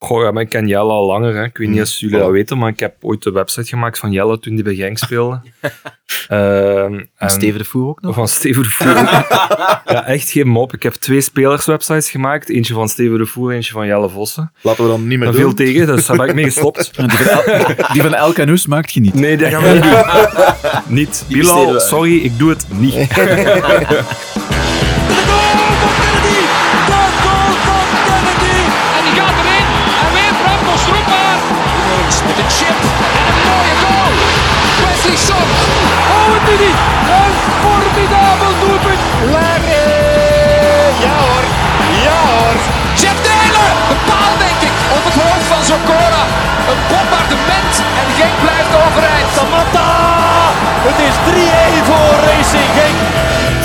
Goh, ja, maar ik ken Jelle al langer. Hè. Ik weet niet of jullie dat weten, maar ik heb ooit de website gemaakt van Jelle toen die bij Genk speelde. Ehm, en- Steven de Voer ook nog? Van Steven de Voer. ja, echt geen mop. Ik heb twee spelerswebsites gemaakt. Eentje van Steven de Voer, eentje van Jelle Vossen. Laten we dan niet meer doen. viel tegen, dus daar ben ik mee gestopt. Die van, El, die van El Canoes maakt je niet. Nee, dat gaan we niet doen. niet. Bilal, sorry, ik doe het niet. Een formidabel doelpunt. Larry. Ja hoor. Ja hoor. Jeff Taylor. De denk ik. Op het hoofd van Zokora. Een bombardement. En Genk blijft overeind. Samatta. Het is 3-1 voor Racing.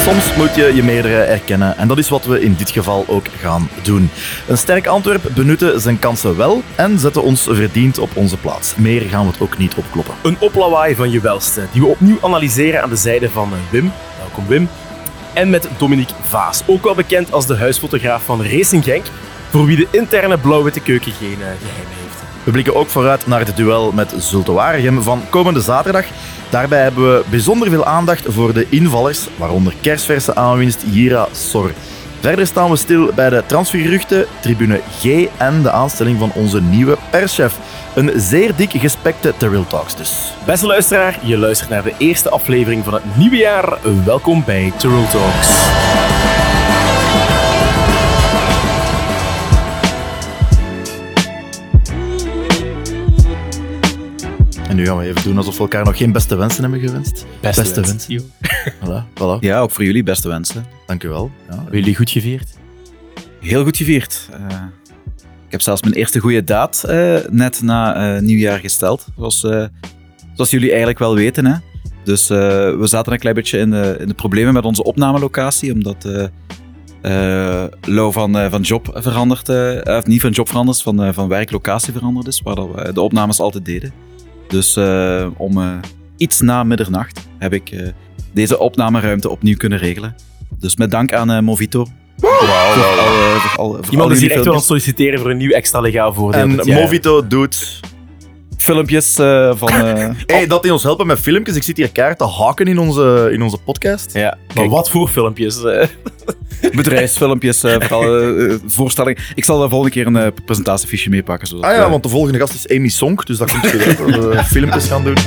Soms moet je je meerdere erkennen en dat is wat we in dit geval ook gaan doen. Een sterk Antwerp benutte zijn kansen wel en zette ons verdiend op onze plaats. Meer gaan we het ook niet opkloppen. Een oplawaai van je welste, die we opnieuw analyseren aan de zijde van eh, Wim. Welkom Wim. En met Dominique Vaas, ook wel bekend als de huisfotograaf van Racing Genk, voor wie de interne blauw-witte keuken geen eh, geheimen heeft. We blikken ook vooruit naar het duel met Zulte Waregem van komende zaterdag. Daarbij hebben we bijzonder veel aandacht voor de invallers, waaronder kersverse aanwinst Jira Sor. Verder staan we stil bij de transfergeruchten, tribune G en de aanstelling van onze nieuwe perschef. Een zeer dik gespekte Terrell Talks dus. Beste luisteraar, je luistert naar de eerste aflevering van het nieuwe jaar. Welkom bij Tyrrell Talks. En nu gaan we even doen alsof we elkaar nog geen beste wensen hebben gewenst. Beste, wensen. Voilà, voilà. Ja, ook voor jullie beste wensen. Dank u wel. Ja. Hebben jullie goed gevierd? Heel goed gevierd. Eh, ik heb zelfs mijn eerste goede daad eh, net na eh, nieuwjaar gesteld. Zoals, eh, zoals jullie eigenlijk wel weten. Hè? Dus eh, we zaten een klein beetje in de, in de problemen met onze opnamelocatie. Omdat eh eh, Lo van, eh, van job veranderd, of niet van job veranderd, van, eh, van werklocatie veranderd is. Waar dat we de opnames altijd deden. Dus eh, om eh, iets na middernacht heb ik eh, deze opnameruimte opnieuw kunnen regelen. Dus met dank aan Movito. Voor al- voor al Iemand is hier echt wel aan het solliciteren voor een nieuw extra legaal voordeel. En. Movito doet... filmpjes eh, van. eh, Hey, dat die ons helpen met filmpjes. Ik zit hier keihard te haken in onze, in onze podcast. Ja, maar wat voor filmpjes? eh? bedrijfsfilmpjes, eh, vooral voorstellingen. Ik zal de volgende keer een presentatiefiche meepakken. zodat, Ah ja, want de volgende gast is Amy Sonk, dus dat komt goed. Dat we filmpjes gaan doen.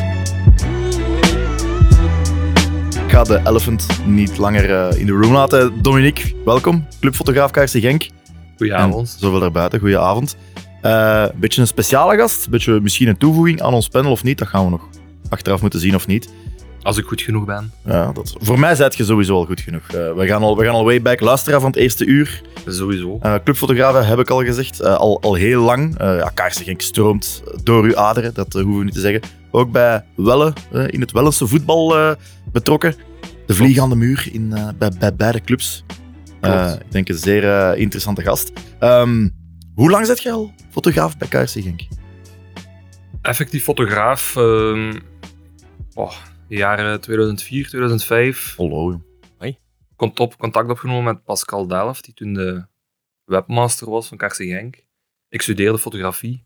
Ik ga de elephant niet langer in de room laten. Dominique, welkom. Clubfotograaf KRC Genk. Goedenavond. En zoveel daarbuiten, goedenavond. Eh Een beetje een speciale gast, beetje misschien een toevoeging aan ons panel of niet, dat gaan we nog achteraf moeten zien of niet. Als ik goed genoeg ben. Ja, dat, voor mij zijt je sowieso al goed genoeg. Eh, we, gaan al, we gaan al way back. Luisteraar van het eerste uur. Sowieso. Eh clubfotografen heb ik al gezegd. Eh, al, al heel lang. Eh ja, Kaarsen Genk stroomt door uw aderen. Dat eh, hoeven we niet te zeggen. Ook bij Welle, eh, in het Wellense voetbal eh, betrokken. De vlieg aan de muur in, eh, bij, bij beide clubs. Eh, ik denk een zeer eh, interessante gast. Ehm, hoe lang zit je al fotograaf bij KRC Genk? Effectief fotograaf. ehm oh, jaren 2004, 2005. Hallo. Cont- op, contact opgenomen met Pascal Delft, die toen de webmaster was van KRC Genk. Ik studeerde fotografie.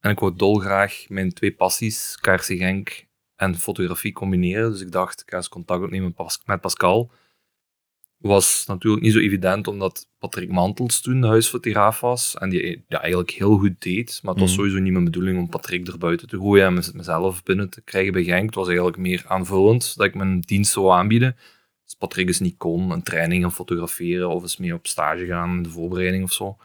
En ik wou dolgraag mijn twee passies, KRC Genk en fotografie, combineren. Dus ik dacht, ik ga eens contact opnemen met Pascal. Was natuurlijk niet zo evident, omdat Patrick Mantels toen de huisfotograaf was. En die ja, eigenlijk heel goed deed. Maar het was Mhm. sowieso niet mijn bedoeling om Patrick er buiten te gooien en mez- mezelf binnen te krijgen bij Genk. Het was eigenlijk meer aanvullend dat ik mijn dienst zou aanbieden. Dus Patrick is niet kon, een training gaan fotograferen of eens mee op stage gaan in de voorbereiding of zo.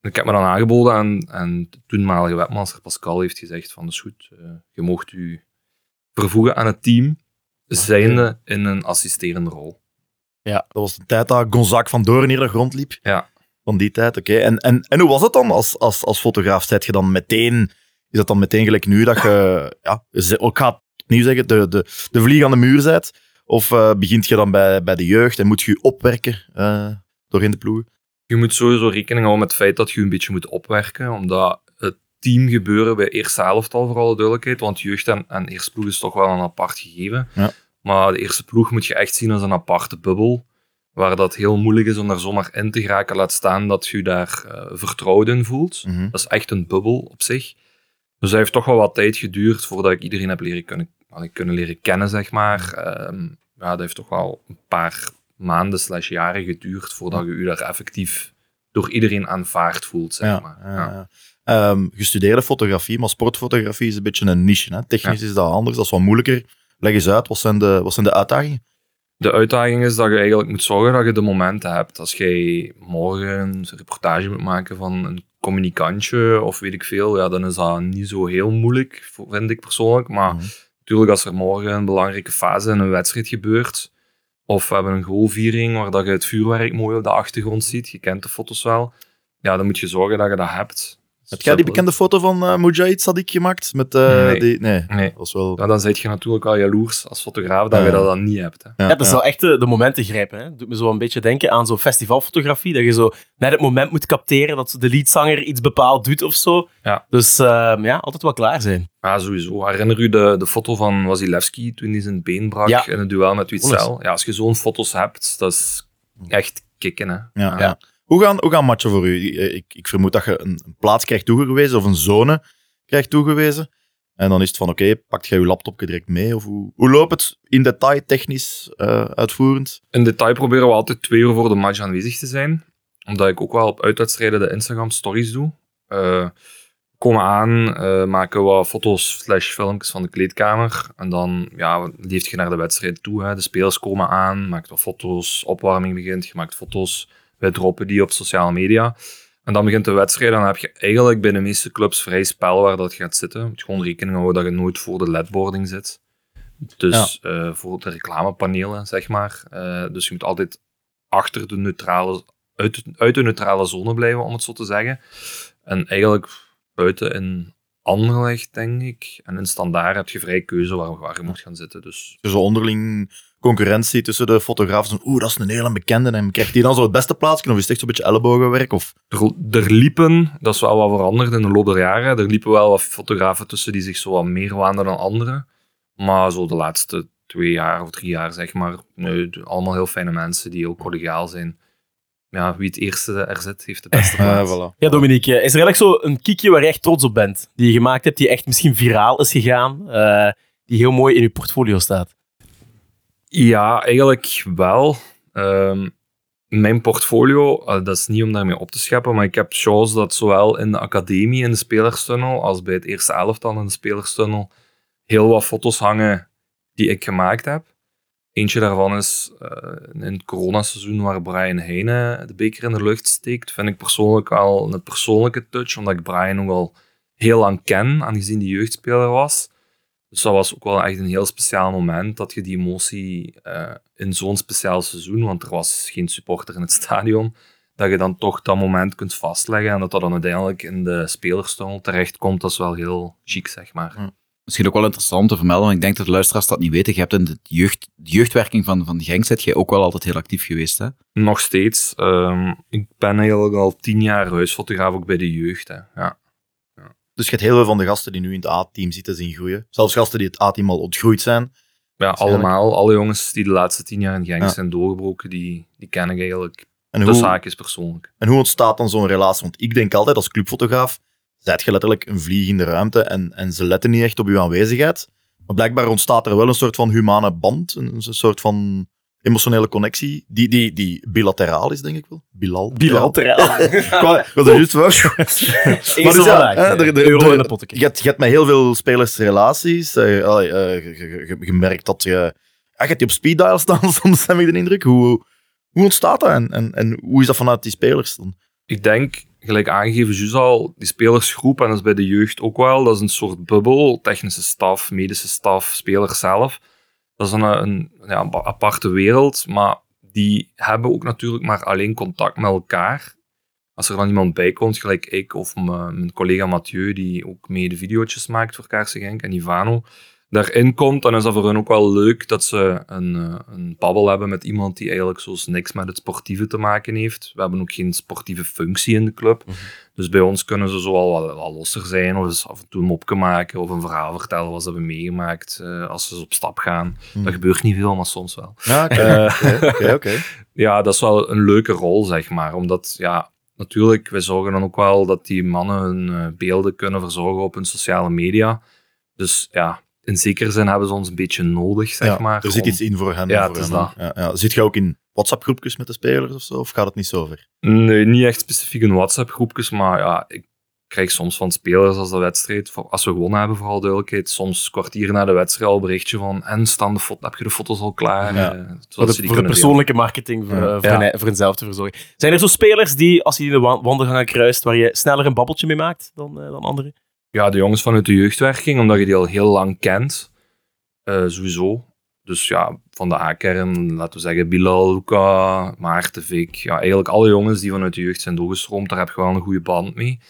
En ik heb me dan aangeboden en, en de toenmalige webmaster Pascal heeft gezegd van, dat is goed, eh, je mocht u vervoegen aan het team, zijnde in een assisterende rol. Ja, dat was de tijd dat Gonzaak van Doorn hier de grond liep. Ja. Van die tijd, oké. En, en, en hoe was het dan als, als, als fotograaf? Zet je dan meteen, is dat dan meteen gelijk nu dat je, ja, ik ga het opnieuw zeggen, de, de, de vlieg aan de muur zet? Of eh, begint je dan bij, bij de jeugd en moet je je opwerken eh, doorheen de ploegen? Je moet sowieso rekening houden met het feit dat je een beetje moet opwerken, omdat het teamgebeuren bij eerste helftal, voor alle duidelijkheid, want jeugd en, en eerste ploeg is toch wel een apart gegeven. Ja. Maar de eerste ploeg moet je echt zien als een aparte bubbel. waar dat heel moeilijk is om daar zomaar in te geraken, laat staan dat je daar eh, vertrouwd in voelt. Mhm. Dat is echt een bubbel op zich. Dus dat heeft toch wel wat tijd geduurd voordat ik iedereen heb leren kunnen, kunnen leren kennen, zeg maar. Ehm, ja, dat heeft toch wel een paar maanden slash jaren geduurd voordat je je daar effectief door iedereen aanvaard voelt, zeg Ja, maar. ja, Ja. Ehm, gestudeerde fotografie, maar sportfotografie is een beetje een niche. Hè? Technisch is dat anders, dat is wat moeilijker. Leg eens uit, wat zijn de, wat zijn de uitdagingen? De uitdaging is dat je eigenlijk moet zorgen dat je de momenten hebt. Als jij morgen een reportage moet maken van een communicantje of weet ik veel, ja, dan is dat niet zo heel moeilijk, vind ik persoonlijk. Maar Mhm. natuurlijk, als er morgen een belangrijke fase in een wedstrijd gebeurt, of we hebben een goalviering waar dat je het vuurwerk mooi op de achtergrond ziet, je kent de foto's wel, ja, dan moet je zorgen dat je dat hebt. Heb jij die bekende foto van eh Mujahid Sadiq gemaakt? Met, eh, Nee. Die, nee, Nee. dat was wel... Ja, dan zit je natuurlijk al jaloers als fotograaf dat Ja. je dat dan niet hebt. Hè. Ja, Ja, dat is wel echt de, de momenten grijpen. Hè. Doet me zo een beetje denken aan zo'n festivalfotografie. Dat je zo net het moment moet capteren dat de leadzanger iets bepaald doet of zo. Ja. Dus ehm, ja, altijd wel klaar zijn. Ja, sowieso. Herinner u de, de foto van Wasilewski toen hij zijn been brak Ja. in een duel met Witzel? Ja, als je zo'n foto's hebt, dat is echt kicken. Hè. Ja, ja. Hoe, gaan, hoe gaan matchen voor u? Ik, ik vermoed dat je een, een plaats krijgt toegewezen of een zone krijgt toegewezen. En dan is het van, oké, pakt jij je laptop direct mee? Of hoe, hoe loopt het in detail, technisch, eh, uitvoerend? In detail proberen we altijd twee uur voor de match aanwezig te zijn. Omdat ik ook wel op uitwedstrijden de Instagram stories doe. Eh, komen aan, eh, maken wat foto's slash filmpjes van de kleedkamer. En dan ja, leeft je naar de wedstrijd toe. Hè. De spelers komen aan, maakt wat foto's, opwarming begint, je maakt foto's. Wij droppen die op sociale media. En dan begint de wedstrijd. Dan heb je eigenlijk bij de meeste clubs vrij spel waar dat gaat zitten. Je moet gewoon rekening houden dat je nooit voor de ledboarding zit. Dus eh, voor de reclamepanelen, zeg maar. Eh, dus je moet altijd achter de neutrale, uit, uit de neutrale zone blijven, om het zo te zeggen. En eigenlijk buiten in Anderlecht, denk ik. En in Standaard heb je vrij keuze waar, waar je moet gaan zitten. Dus zo onderling concurrentie tussen de fotografen. Oeh, dat is een hele bekende. En krijgt die dan zo het beste plaatsje? Of is het echt zo'n beetje ellebogenwerk? Of... er, er liepen, dat is wel wat veranderd in de loop der jaren, er liepen wel wat fotografen tussen die zich zo wat meer waanden dan anderen. Maar zo de laatste twee jaar of drie jaar, zeg maar, nee, allemaal heel fijne mensen die ook collegiaal zijn. Ja, wie het eerste er zit, heeft de beste plaats. Voilà. Ja, Dominique, is er eigenlijk zo een kiekje waar je echt trots op bent? Die je gemaakt hebt, die echt misschien viraal is gegaan? eh, die heel mooi in je portfolio staat? Ja, eigenlijk wel. Ehm, mijn portfolio, eh, dat is niet om daarmee op te scheppen, maar ik heb shows dat zowel in de academie in de spelerstunnel als bij het eerste elftal in de spelerstunnel heel wat foto's hangen die ik gemaakt heb. Eentje daarvan is eh, in het coronaseizoen waar Brian Heine de beker in de lucht steekt. Vind ik persoonlijk al een persoonlijke touch, omdat ik Brian ook al heel lang ken, aangezien hij jeugdspeler was. Dus dat was ook wel echt een heel speciaal moment dat je die emotie eh, in zo'n speciaal seizoen, want er was geen supporter in het stadion, dat je dan toch dat moment kunt vastleggen en dat dat dan uiteindelijk in de spelerstunnel terechtkomt. Dat is wel heel chic, zeg maar. Misschien ook wel interessant te vermelden, want ik denk dat de luisteraars dat niet weten. Je hebt in de, jeugd, de jeugdwerking van, van Genk zit jij ook wel altijd heel actief geweest. Hè? Nog steeds. ehm, ik ben eigenlijk al tien jaar huisfotograaf ook bij de jeugd. Hè. Ja. Dus je hebt heel veel van de gasten die nu in het A-team zitten zien groeien. Zelfs gasten die het A-team al ontgroeid zijn. ja, allemaal. Alle jongens die de laatste tien jaar in Genk Ja. zijn doorgebroken, die, die ken ik eigenlijk En de hoe, zaakjes persoonlijk. en hoe ontstaat dan zo'n relatie? Want ik denk altijd als clubfotograaf, zijt je letterlijk een vlieg in de ruimte en, en ze letten niet echt op uw aanwezigheid. Maar blijkbaar ontstaat er wel een soort van humane band, een soort van emotionele connectie, die, die, die bilateraal is, denk ik wel. Bilal. Bilateraal. Was er juist voor. Eerste dus ja, hè, de potten. Je hebt, je hebt met heel veel spelers relaties. eh, eh, je, je- je- je merkt dat je... Ja, je hebt die op speed dial staan soms, heb ik de indruk. Hoe, hoe ontstaat dat en, en, en hoe is dat vanuit die spelers dan? Ik denk, gelijk aangegeven, juist al, die spelersgroep, en dat is bij de jeugd ook wel, dat is een soort bubbel, technische staf, medische staf, spelers zelf. Dat is een, een ja, aparte wereld, maar die hebben ook natuurlijk maar alleen contact met elkaar. Als er dan iemand bij komt, gelijk ik of mijn collega Mathieu, die ook mee de video's maakt voor Kaarsen en Ivano, daarin komt, dan is dat voor hen ook wel leuk dat ze een, eh, een babbel hebben met iemand die eigenlijk zoals niks met het sportieve te maken heeft. We hebben ook geen sportieve functie in de club. Dus bij ons kunnen ze zo al wat, wat losser zijn, of eens af en toe een mopje maken, of een verhaal vertellen wat ze hebben meegemaakt eh, als ze op stap gaan. Dat gebeurt niet veel, maar soms wel. Ja, oké. Oké, oké, oké. ja, dat is wel een leuke rol, zeg maar. Omdat, ja, natuurlijk, wij zorgen dan ook wel dat die mannen hun eh, beelden kunnen verzorgen op hun sociale media. Dus ja, in zekere zin hebben ze ons een beetje nodig, zeg Ja, maar. Er zit om- iets in voor hen. Ja, voor het is hen. dat. Ja, ja. Zit je ook in WhatsApp-groepjes met de spelers of zo? Of gaat het niet zo ver? Nee, niet echt specifiek in WhatsApp-groepjes, maar ja, ik krijg soms van spelers als de wedstrijd, als we gewonnen hebben, vooral duidelijkheid, soms kwartier na de wedstrijd al een berichtje van en staan de foto, heb je de foto's al klaar? Ja. Eh, zodat Voor de, ze die voor de persoonlijke marketing, voor, Ja. eh, voor, Ja. hen- voor henzelf te verzorgen. Zijn er zo spelers die, als je in de wa- wandelgangen kruist, waar je sneller een babbeltje mee maakt dan, eh, dan anderen? Ja, de jongens vanuit de jeugdwerking, omdat je die al heel lang kent, eh, sowieso. Dus ja, van de A-kern, laten we zeggen, Bilal, Luca, Maarten, Vic. Ja, eigenlijk alle jongens die vanuit de jeugd zijn doorgestroomd, daar heb je wel een goede band mee.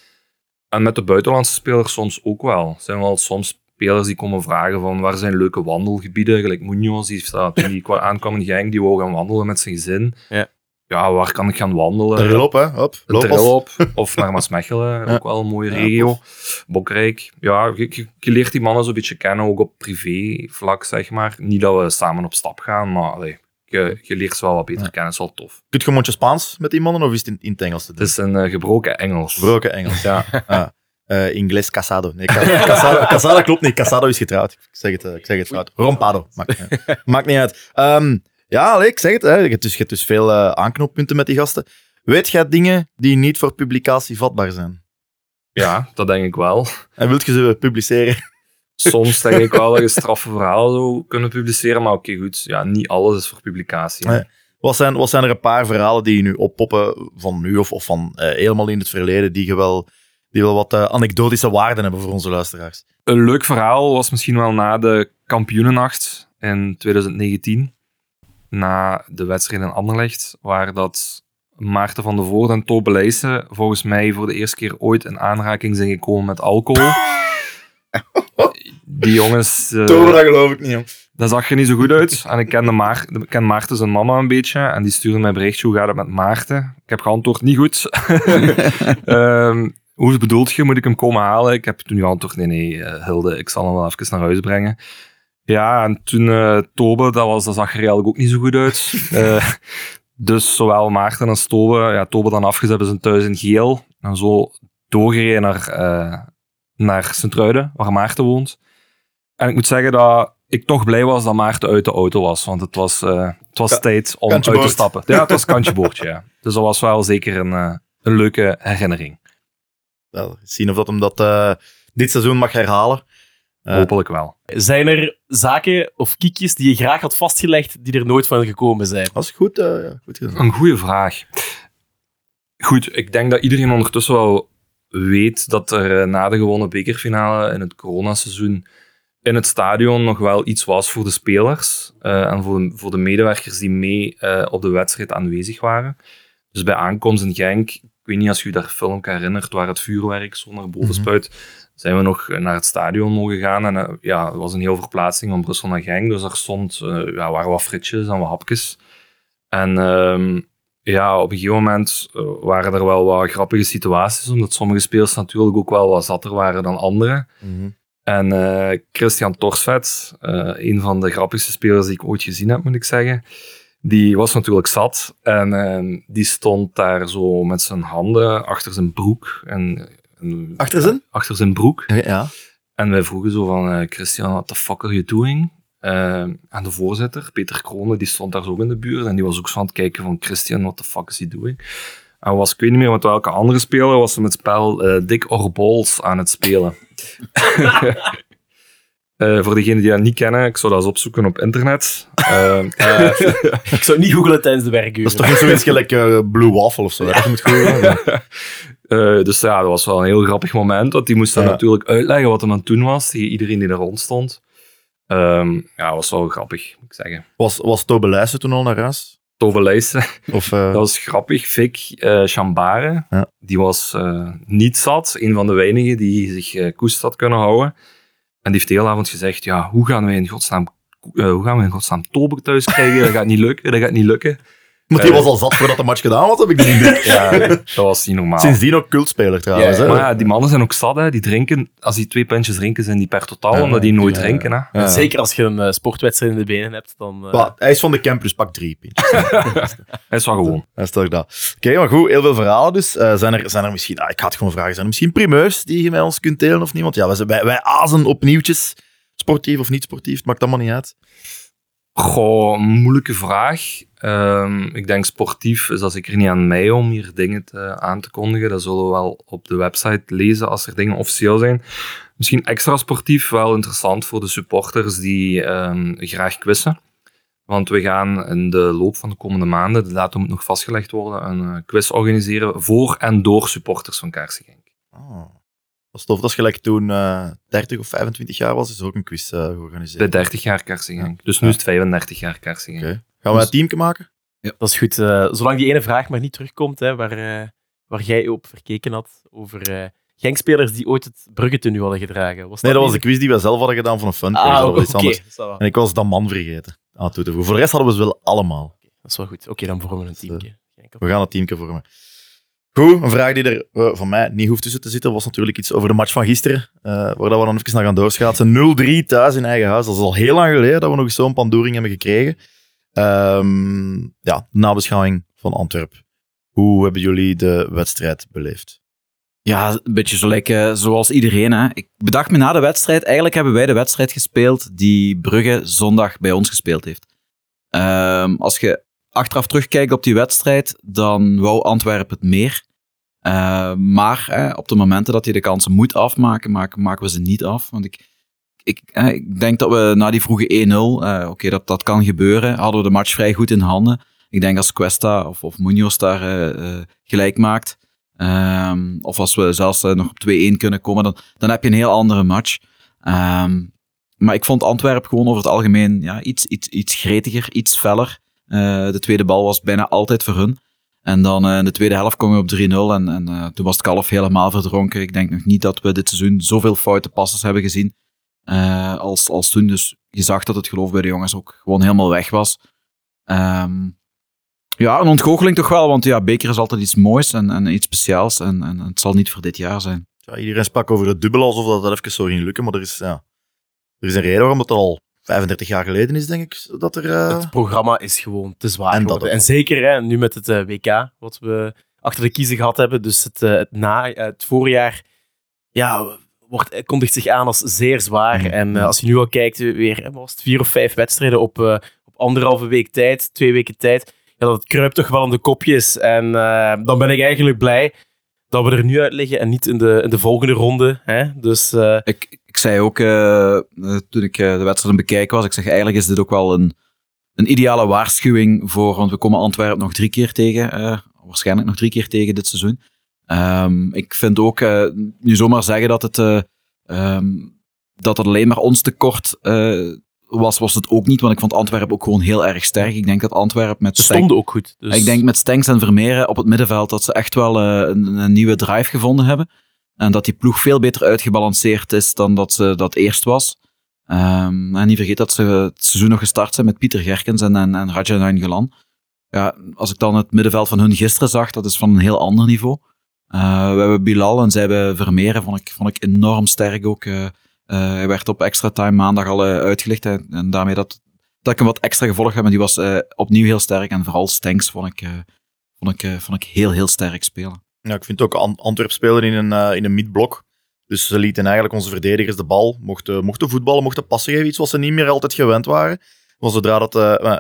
En met de buitenlandse spelers soms ook wel. Er zijn wel soms spelers die komen vragen van waar zijn leuke wandelgebieden. Gelijk Munoz, die staat, die kwa- aankwam in Genk, die wou gaan wandelen met zijn gezin. Ja. Ja, waar kan ik gaan wandelen? Een op, hè? Hop, loop trail op. Of naar Maasmechelen, Ja. ook wel een mooie Ja, regio. Bokrijk. Ja, je, je- je leert die mannen zo'n beetje kennen, ook op privé vlak, zeg maar. Niet dat we samen op stap gaan, maar allee, je, je leert ze wel wat beter kennen. Dat is wel tof. Kun je een mondje Spaans met die mannen of is het in, in het Engels te doen? Het is een eh, gebroken Engels. Gebroken Engels. Ja. Ah, eh, Ingles casado. Nee, ca- casado, casado klopt niet. Casado is getrouwd. Ik zeg het, eh, ik zeg het fout. Rompado. Maakt, niet uit. Maakt niet uit. Ehm, ja, ik zeg het. Hè. Je, hebt dus, je hebt dus veel eh, aanknoppunten met die gasten. Weet jij dingen die niet voor publicatie vatbaar zijn? ja, dat denk ik wel. En wilt je ze publiceren? Soms denk ik wel dat je straffe verhalen zou kunnen publiceren, maar oké, goed. Ja, niet alles is voor publicatie. hè. Nee. Wat zijn, wat zijn er een paar verhalen die je nu oppoppen van nu of, of van eh, helemaal in het verleden, die, je wel, die wel wat eh, anekdotische waarden hebben voor onze luisteraars? Een leuk verhaal was misschien wel na de kampioenennacht in 2019. Na de wedstrijd in Anderlecht, waar dat Maarten van der Voort en Tobe Leijsen volgens mij voor de eerste keer ooit in aanraking zijn gekomen met alcohol. Die jongens, eh, dat geloof ik niet, jong. dat zag er niet zo goed uit. En ik kende Maar ik ken Maarten zijn mama een beetje. En die stuurde mij een berichtje, hoe gaat het met Maarten? Ik heb geantwoord, niet goed. Ehm, hoe bedoelt je, moet ik hem komen halen? Ik heb toen geantwoord, nee, nee, eh, Hilde, ik zal hem wel even naar huis brengen. Ja, en toen Tobe, dat, was, dat zag er eigenlijk ook niet zo goed uit. Eh, dus zowel Maarten als Tobe, ja, Tobe dan afgezet hebben zijn thuis in Geel. En zo doorgereden naar, eh naar Sint-Truiden, waar Maarten woont. En ik moet zeggen dat ik toch blij was dat Maarten uit de auto was, want het was, het was Ka- tijd om uit te stappen. Ja, het was kantje boordje, ja. Dus dat was wel zeker een, een leuke herinnering. Wel, zien of dat hem dat dit seizoen mag herhalen. Eh, Hopelijk wel. Zijn er zaken of kiekjes die je graag had vastgelegd die er nooit van gekomen zijn? Dat is goed, eh, ja, goed gedaan. Een goede vraag. Goed, ik denk dat iedereen ondertussen wel weet dat er eh, na de gewonnen bekerfinale in het coronaseizoen in het stadion nog wel iets was voor de spelers eh, en voor de, voor de medewerkers die mee eh, op de wedstrijd aanwezig waren. Dus bij aankomst in Genk, ik weet niet als je je daar filmpje herinnert, waar het vuurwerk zo naar boven Mhm. Zijn we nog naar het stadion mogen gaan. En eh, ja, het was een heel verplaatsing van Brussel naar Genk, dus daar stond, eh, ja, waren wat frietjes en wat hapjes. En ehm, ja, op een gegeven moment eh, waren er wel wat grappige situaties, omdat sommige spelers natuurlijk ook wel wat zatter waren dan anderen. Mhm. En Christian Torsvet, een van de grappigste spelers die ik ooit gezien heb, moet ik zeggen, die was natuurlijk zat. En eh, die stond daar zo met zijn handen achter zijn broek. En, en- Achter zijn? Achter zijn broek. Ja. En wij vroegen zo van, eh, Christian, what the fuck are you doing? Eh, en de voorzitter, Peter Kronen, die stond daar zo in de buurt. En die was ook zo aan het kijken van, Christian, what the fuck is he doing? En was, ik weet niet meer met welke andere speler, was hem het spel eh Dick or Balls aan het spelen. Eh, voor degenen die dat niet kennen, ik zou dat eens opzoeken op internet. Eh, eh, Ik zou niet googlen tijdens de werkuren. Dat is toch niet zoiets gelijk eh, Blue Waffle of zo? Dat je moet googlen. Eh, dus ja, dat was wel een heel grappig moment. Want die moest dan Ja. natuurlijk uitleggen wat hem aan het doen was. Tegen iedereen die er rond stond. Ehm, ja, dat was wel grappig, moet ik zeggen. Was, was Tobe Leijsen toen al naar huis? Tove Leijsen, Of, eh, dat was grappig. Vic eh Chambare, Ja. die was eh, niet zat. Een van de weinigen die zich eh koest had kunnen houden. En die heeft de avond gezegd, ja, hoe gaan we in godsnaam, eh, hoe gaan we in godsnaam Tober thuis krijgen? Dat gaat niet lukken, dat gaat niet lukken. Maar die Eh. was al zat voordat de match gedaan was, heb ik de indruk. Ja, dat was niet normaal. Sindsdien ook cultspeler trouwens. Ja, hè. Maar ja, die mannen zijn ook zat, hè. die drinken, als die twee pintjes drinken, zijn die per totaal, Ja, omdat die nooit ja, drinken. Hè. Ja. Zeker als je een eh, sportwedstrijd in de benen hebt, dan... eh, Maar hij is van de campus, pak drie pintjes. Hij is wel gewoon. Dat is toch dat. Oké, maar goed, heel veel verhalen dus. Eh, zijn, er, zijn er misschien, ah, ik ga het gewoon vragen, zijn er misschien primeurs die je met ons kunt delen of niet? Want ja, wij, wij, wij azen op nieuwtjes. Sportief of niet sportief, het maakt allemaal niet uit. Goh, een moeilijke vraag. Ehm, ik denk sportief is dat zeker niet aan mij om hier dingen te, aan te kondigen. Dat zullen we wel op de website lezen als er dingen officieel zijn. Misschien extra sportief, wel interessant voor de supporters die ehm, graag quizzen. Want we gaan in de loop van de komende maanden, de datum moet nog vastgelegd worden, een eh, quiz organiseren voor en door supporters van Kaarsengenk. Oh. Dat is tof. Dat is gelijk toen eh 30 of 25 jaar was, is ook een quiz eh, georganiseerd. Bij 30 jaar Kaarsengenk. Dus nu is het 35 jaar Kaarsengenk. Oké. Gaan we een teamje maken? Dat is goed. eh, zolang die ene vraag maar niet terugkomt, hè, waar, eh, waar jij op verkeken had, over eh Genkspelers die ooit het Brugge nu hadden gedragen. Was Nee, dat was de quiz die wij zelf hadden gedaan van een fun. Ah, dat oké. was iets anders. En ik was dat man vergeten aan toe te voegen. Voor de rest hadden we ze wel allemaal. Dat is wel goed. Oké, dan vormen we een Dus, teamje. We gaan het teamje vormen. Goed, een vraag die er eh, van mij niet hoeft tussen te zitten, was natuurlijk iets over de match van gisteren, eh, waar dat we dan even naar gaan doorschaatsen. 0-3 thuis in eigen huis. Dat is al heel lang geleden dat we nog zo'n pandoering hebben gekregen. Ehm, ja, nabeschouwing van Antwerp. Hoe hebben jullie de wedstrijd beleefd? Ja, een beetje zo like, zoals iedereen. Hè. Ik bedacht me na de wedstrijd, eigenlijk hebben wij de wedstrijd gespeeld die Brugge zondag bij ons gespeeld heeft. Ehm, als je achteraf terugkijkt op die wedstrijd, dan wou Antwerpen het meer. Ehm, maar op de momenten dat je de kansen moet afmaken, maken, maken we ze niet af. Want ik, ik, hè, ik denk dat we na die vroege 1-0, eh, oké, dat, dat kan gebeuren, hadden we de match vrij goed in handen. Ik denk als Cuesta of, of Munoz daar eh, eh, gelijk maakt, Ehm, of als we zelfs eh, nog op 2-1 kunnen komen, dan, dan heb je een heel andere match. Ehm, maar ik vond Antwerpen gewoon over het algemeen ja, iets, iets, iets gretiger, iets feller. Eh, de tweede bal was bijna altijd voor hun. En dan eh, in de tweede helft komen we op 3-0 en, en eh, toen was het kalf helemaal verdronken. Ik denk nog niet dat we dit seizoen zoveel foute passes hebben gezien eh, als, als toen. Dus je zag dat het geloof bij de jongens ook gewoon helemaal weg was. Ehm, ja, een ontgoocheling toch wel, want ja, beker is altijd iets moois en, en iets speciaals. En, en het zal niet voor dit jaar zijn. Ja, iedereen sprak over het dubbel alsof dat, dat even zo ging lukken, maar er is, ja, er is een reden waarom het al 35 jaar geleden is, denk ik, dat er... eh, Het programma is gewoon te zwaar En dat. En zeker hè, nu met het eh, WK, wat we achter de kiezen gehad hebben. Dus het, eh, het, na, het voorjaar ja, wordt, eh, kondigt zich aan als zeer zwaar. Mhm. En eh, als je nu al kijkt, eh, weer was het, vier of vijf wedstrijden op, op anderhalve week tijd, twee weken tijd. Ja, dat kruipt toch wel in de kopjes. En dan ben ik eigenlijk blij dat we er nu uit liggen en niet in de, in de volgende ronde. Hè? Dus Ik, ik zei ook toen ik de wedstrijd aan het bekijken was, ik zeg eigenlijk is dit ook wel een, een ideale waarschuwing voor, want we komen Antwerpen nog drie keer tegen, waarschijnlijk nog drie keer tegen dit seizoen. Ehm, ik vind ook, eh, nu zomaar zeggen dat het, eh, ehm, dat het alleen maar ons tekort eh, was, was het ook niet, want ik vond Antwerpen ook gewoon heel erg sterk. Ik denk dat Antwerpen met ze stonden ook goed. Dus ik denk met Stenks en Vermeeren op het middenveld dat ze echt wel een, een nieuwe drive gevonden hebben. En dat die ploeg veel beter uitgebalanceerd is dan dat ze dat eerst was. Ehm, en niet vergeet dat ze het seizoen nog gestart zijn met Pieter Gerkens en, en, en Raja Nainggolan. Ja, als ik dan het middenveld van hun gisteren zag, dat is van een heel ander niveau. Eh, we hebben Bilal en zij hebben Vermeeren, vond ik, vond ik enorm sterk ook. Eh, eh, hij werd op extra time maandag al uitgelicht. En, daarmee dat, dat ik hem wat extra gevolgd heb, maar die was opnieuw heel sterk. En vooral Stenks vond ik, vond ik, vond ik heel, heel sterk spelen. Ja, ik vind ook An- Antwerp spelen in een, eh, in een midblok. Dus ze lieten eigenlijk onze verdedigers de bal, mochten, mochten voetballen, mochten passen geven. Iets wat ze niet meer altijd gewend waren. Van zodra dat,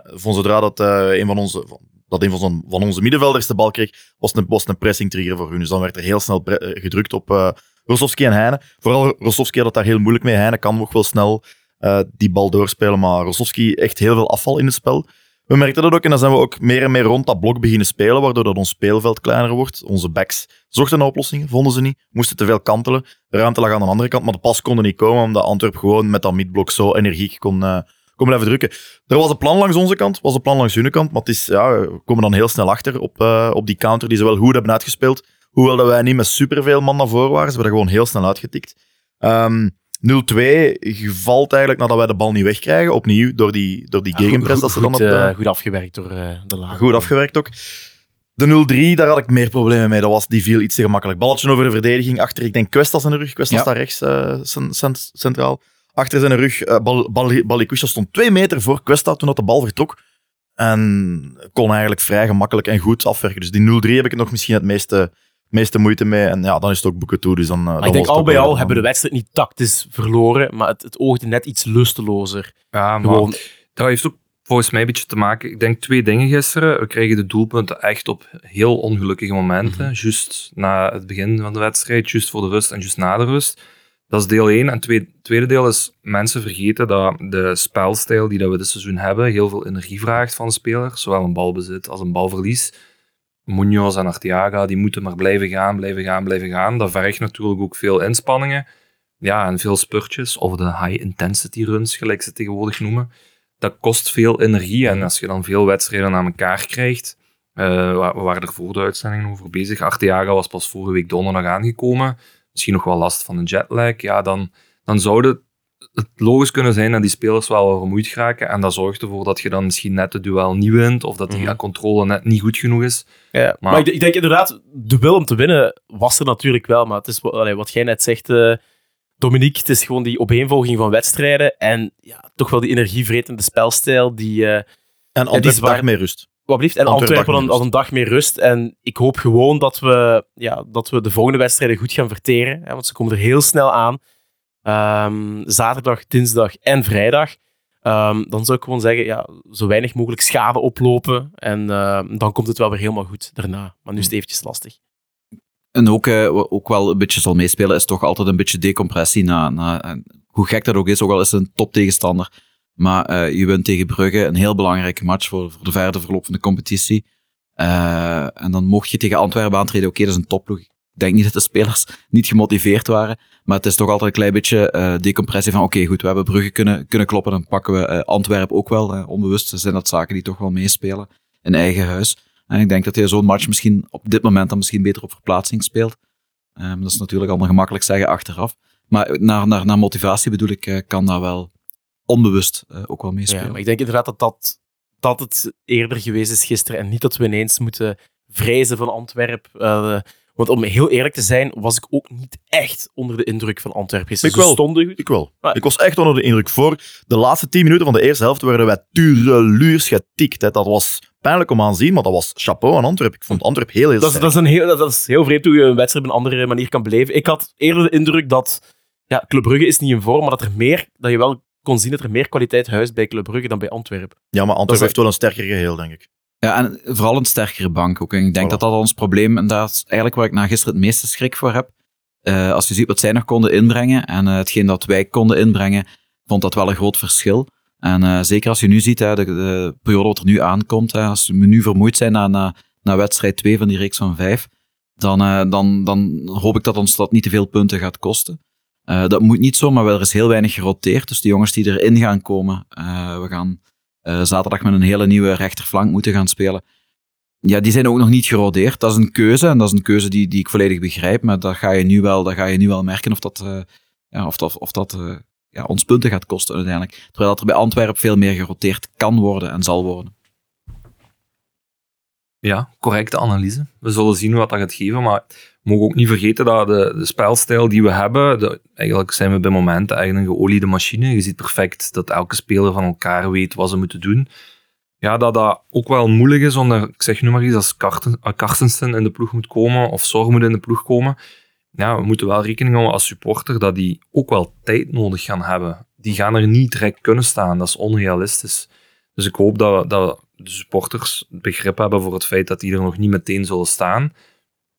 van zodra dat, een van onze, van- dat een van, van onze middenvelders de bal kreeg, was een, was een pressing trigger voor hun. Dus dan werd er heel snel eh, gedrukt op eh Rosowski en Heine. Vooral Rosowski had het daar heel moeilijk mee. Heine kan nog wel snel eh, die bal doorspelen, maar Rosowski echt heel veel afval in het spel. We merkten dat ook en dan zijn we ook meer en meer rond dat blok beginnen spelen, waardoor dat ons speelveld kleiner wordt. Onze backs zochten naar oplossingen, vonden ze niet, moesten te veel kantelen. De ruimte lag aan de andere kant, maar de pas kon er niet komen, omdat Antwerp gewoon met dat midblok zo energiek kon, kon blijven drukken. Er was een plan langs onze kant, was een plan langs hun kant, maar het is, ja, we komen dan heel snel achter op, eh, op die counter die ze wel goed hebben uitgespeeld. Hoewel dat wij niet met superveel man naar voren waren, ze werden gewoon heel snel uitgetikt. Ehm, je valt eigenlijk nadat wij de bal niet wegkrijgen, opnieuw door die, door die gegenpress. dat ze dan goed, op, eh, goed afgewerkt door eh, de laag. Goed afgewerkt ook. De 0-3, daar had ik meer problemen mee. Dat was, die viel iets te gemakkelijk. Balletje over de verdediging. Achter, ik denk, Questas in de rug. Questas Ja. daar rechts, cent- cent- centraal. Achter zijn rug, eh Bal, stond twee meter voor Questa toen dat de bal vertrok. En kon eigenlijk vrij gemakkelijk en goed afwerken. Dus die 0-3 heb ik nog misschien het meeste, meeste moeite mee. En ja, dan is het ook boeken toe. Dus dan, eh, dan ik denk al bij al dan- hebben de wedstrijd niet tactisch verloren, maar het, het oogde net iets lustelozer. Ja, maar Gewoon, dat heeft ook volgens mij een beetje te maken. Ik denk twee dingen gisteren. We kregen de doelpunten echt op heel ongelukkige momenten. Juist na het begin van de wedstrijd, juist voor de rust en juist na de rust. Dat is deel 1. En het tweede deel is mensen vergeten dat de spelstijl die dat we dit seizoen hebben heel veel energie vraagt van de speler. Zowel een balbezit als een balverlies. Munoz en Arteaga, die moeten maar blijven gaan, blijven gaan, blijven gaan. Dat vergt natuurlijk ook veel inspanningen. Ja, en veel spurtjes, of de high-intensity runs, gelijk ze tegenwoordig noemen. Dat kost veel energie. En als je dan veel wedstrijden aan elkaar krijgt, eh, we we waren er voor de uitzending over bezig. Arteaga was pas vorige week donderdag aangekomen. Misschien nog wel last van een jetlag. Ja, dan, dan zou het, het logisch kunnen zijn dat die spelers wel vermoeid geraken. En dat zorgt ervoor dat je dan misschien net het duel niet wint, of dat die Mhm. controle net niet goed genoeg is. Ja, maar, ik, ik denk inderdaad, de wil om te winnen was er natuurlijk wel. Maar het is allee, wat jij net zegt, eh, Dominique, het is gewoon die opeenvolging van wedstrijden. En ja, toch wel die energievretende spelstijl. Die, eh En is waar- meer rust. Wat blieft. En Antwerpen Antwerpen dag al meer een, dag meer rust. En ik hoop gewoon dat we, ja, dat we de volgende wedstrijden goed gaan verteren. Hè, want ze komen er heel snel aan. Ehm, zaterdag, dinsdag en vrijdag. Ehm, dan zou ik gewoon zeggen, ja, zo weinig mogelijk schade oplopen. En ehm, dan komt het wel weer helemaal goed daarna. Maar nu is het eventjes lastig. En ook, eh, ook wel een beetje zal meespelen, is toch altijd een beetje decompressie. Na, na, hoe gek dat ook is, ook al is het een toptegenstander. Maar eh, je wint tegen Brugge, een heel belangrijke match voor, voor de verder verloop van de competitie. Eh, en dan mocht je tegen Antwerpen aantreden. Oké, dat is een topploeg. Ik denk niet dat de spelers niet gemotiveerd waren. Maar het is toch altijd een klein beetje eh, decompressie van oké, goed, we hebben Brugge kunnen, kunnen kloppen. Dan pakken we Antwerpen ook wel. onbewust zijn dat zaken die toch wel meespelen in eigen huis. En ik denk dat hij zo'n match misschien op dit moment dan misschien beter op verplaatsing speelt. Ehm, dat is natuurlijk allemaal gemakkelijk zeggen achteraf. Maar naar, naar, naar motivatie bedoel ik, kan dat wel onbewust eh, ook wel meespelen. Ja, maar ik denk inderdaad dat, dat dat het eerder geweest is gisteren. En niet dat we ineens moeten vrezen van Antwerpen. Eh, want om heel eerlijk te zijn, was ik ook niet echt onder de indruk van Antwerpen. Ik Ze wel. stonden. Ik wel. Maar- Ik was echt onder de indruk. Voor de laatste 10 minuten van de eerste helft werden wij tureluurs getikt. Hè. Dat was pijnlijk om aan te zien, maar dat was chapeau aan Antwerpen. Ik vond Antwerpen heel, heel Dat is, dat, is een heel, dat is heel vreemd hoe je een wedstrijd op een andere manier kan beleven. Ik had eerder de indruk dat ja, Club Brugge is niet in vorm, maar dat, er meer, dat je wel kon zien dat er meer kwaliteit huist bij Club Brugge dan bij Antwerpen. Ja, maar Antwerpen heeft wel een sterker geheel, denk ik. Ja, en vooral een sterkere bank ook. En ik denk Voilà. dat dat ons probleem, en dat is eigenlijk waar ik na gisteren het meeste schrik voor heb. Eh, als je ziet wat zij nog konden inbrengen en eh, hetgeen dat wij konden inbrengen, vond dat wel een groot verschil. En eh, zeker als je nu ziet, hè, de, de periode wat er nu aankomt, hè, als we nu vermoeid zijn na, na, na wedstrijd 2 van die reeks van 5, dan, eh, dan, dan hoop ik dat ons dat niet te veel punten gaat kosten. Eh, dat moet niet zo, maar er is heel weinig geroteerd. Dus de jongens die erin gaan komen, eh, we gaan eh, zaterdag met een hele nieuwe rechterflank moeten gaan spelen. Ja, die zijn ook nog niet gerodeerd. Dat is een keuze en dat is een keuze die, die ik volledig begrijp. Maar dat ga je nu wel, dat ga je nu wel merken of dat, ja, of dat, of dat ja, ons punten gaat kosten uiteindelijk. Terwijl dat er bij Antwerpen veel meer geroteerd kan worden en zal worden. Ja, correcte analyse. We zullen zien wat dat gaat geven, maar we mogen ook niet vergeten dat de, de spelstijl die we hebben, eigenlijk zijn we bij momenten eigenlijk een geoliede machine. Je ziet perfect dat elke speler van elkaar weet wat ze moeten doen. Ja, dat dat ook wel moeilijk is, onder, ik zeg nu maar iets, als Carstensen in de ploeg moet komen, of Zorg moet in de ploeg komen. Ja, we moeten wel rekening houden als supporter dat die ook wel tijd nodig gaan hebben. Die gaan er niet direct kunnen staan, dat is onrealistisch. Dus ik hoop dat, dat de supporters begrip hebben voor het feit dat die er nog niet meteen zullen staan.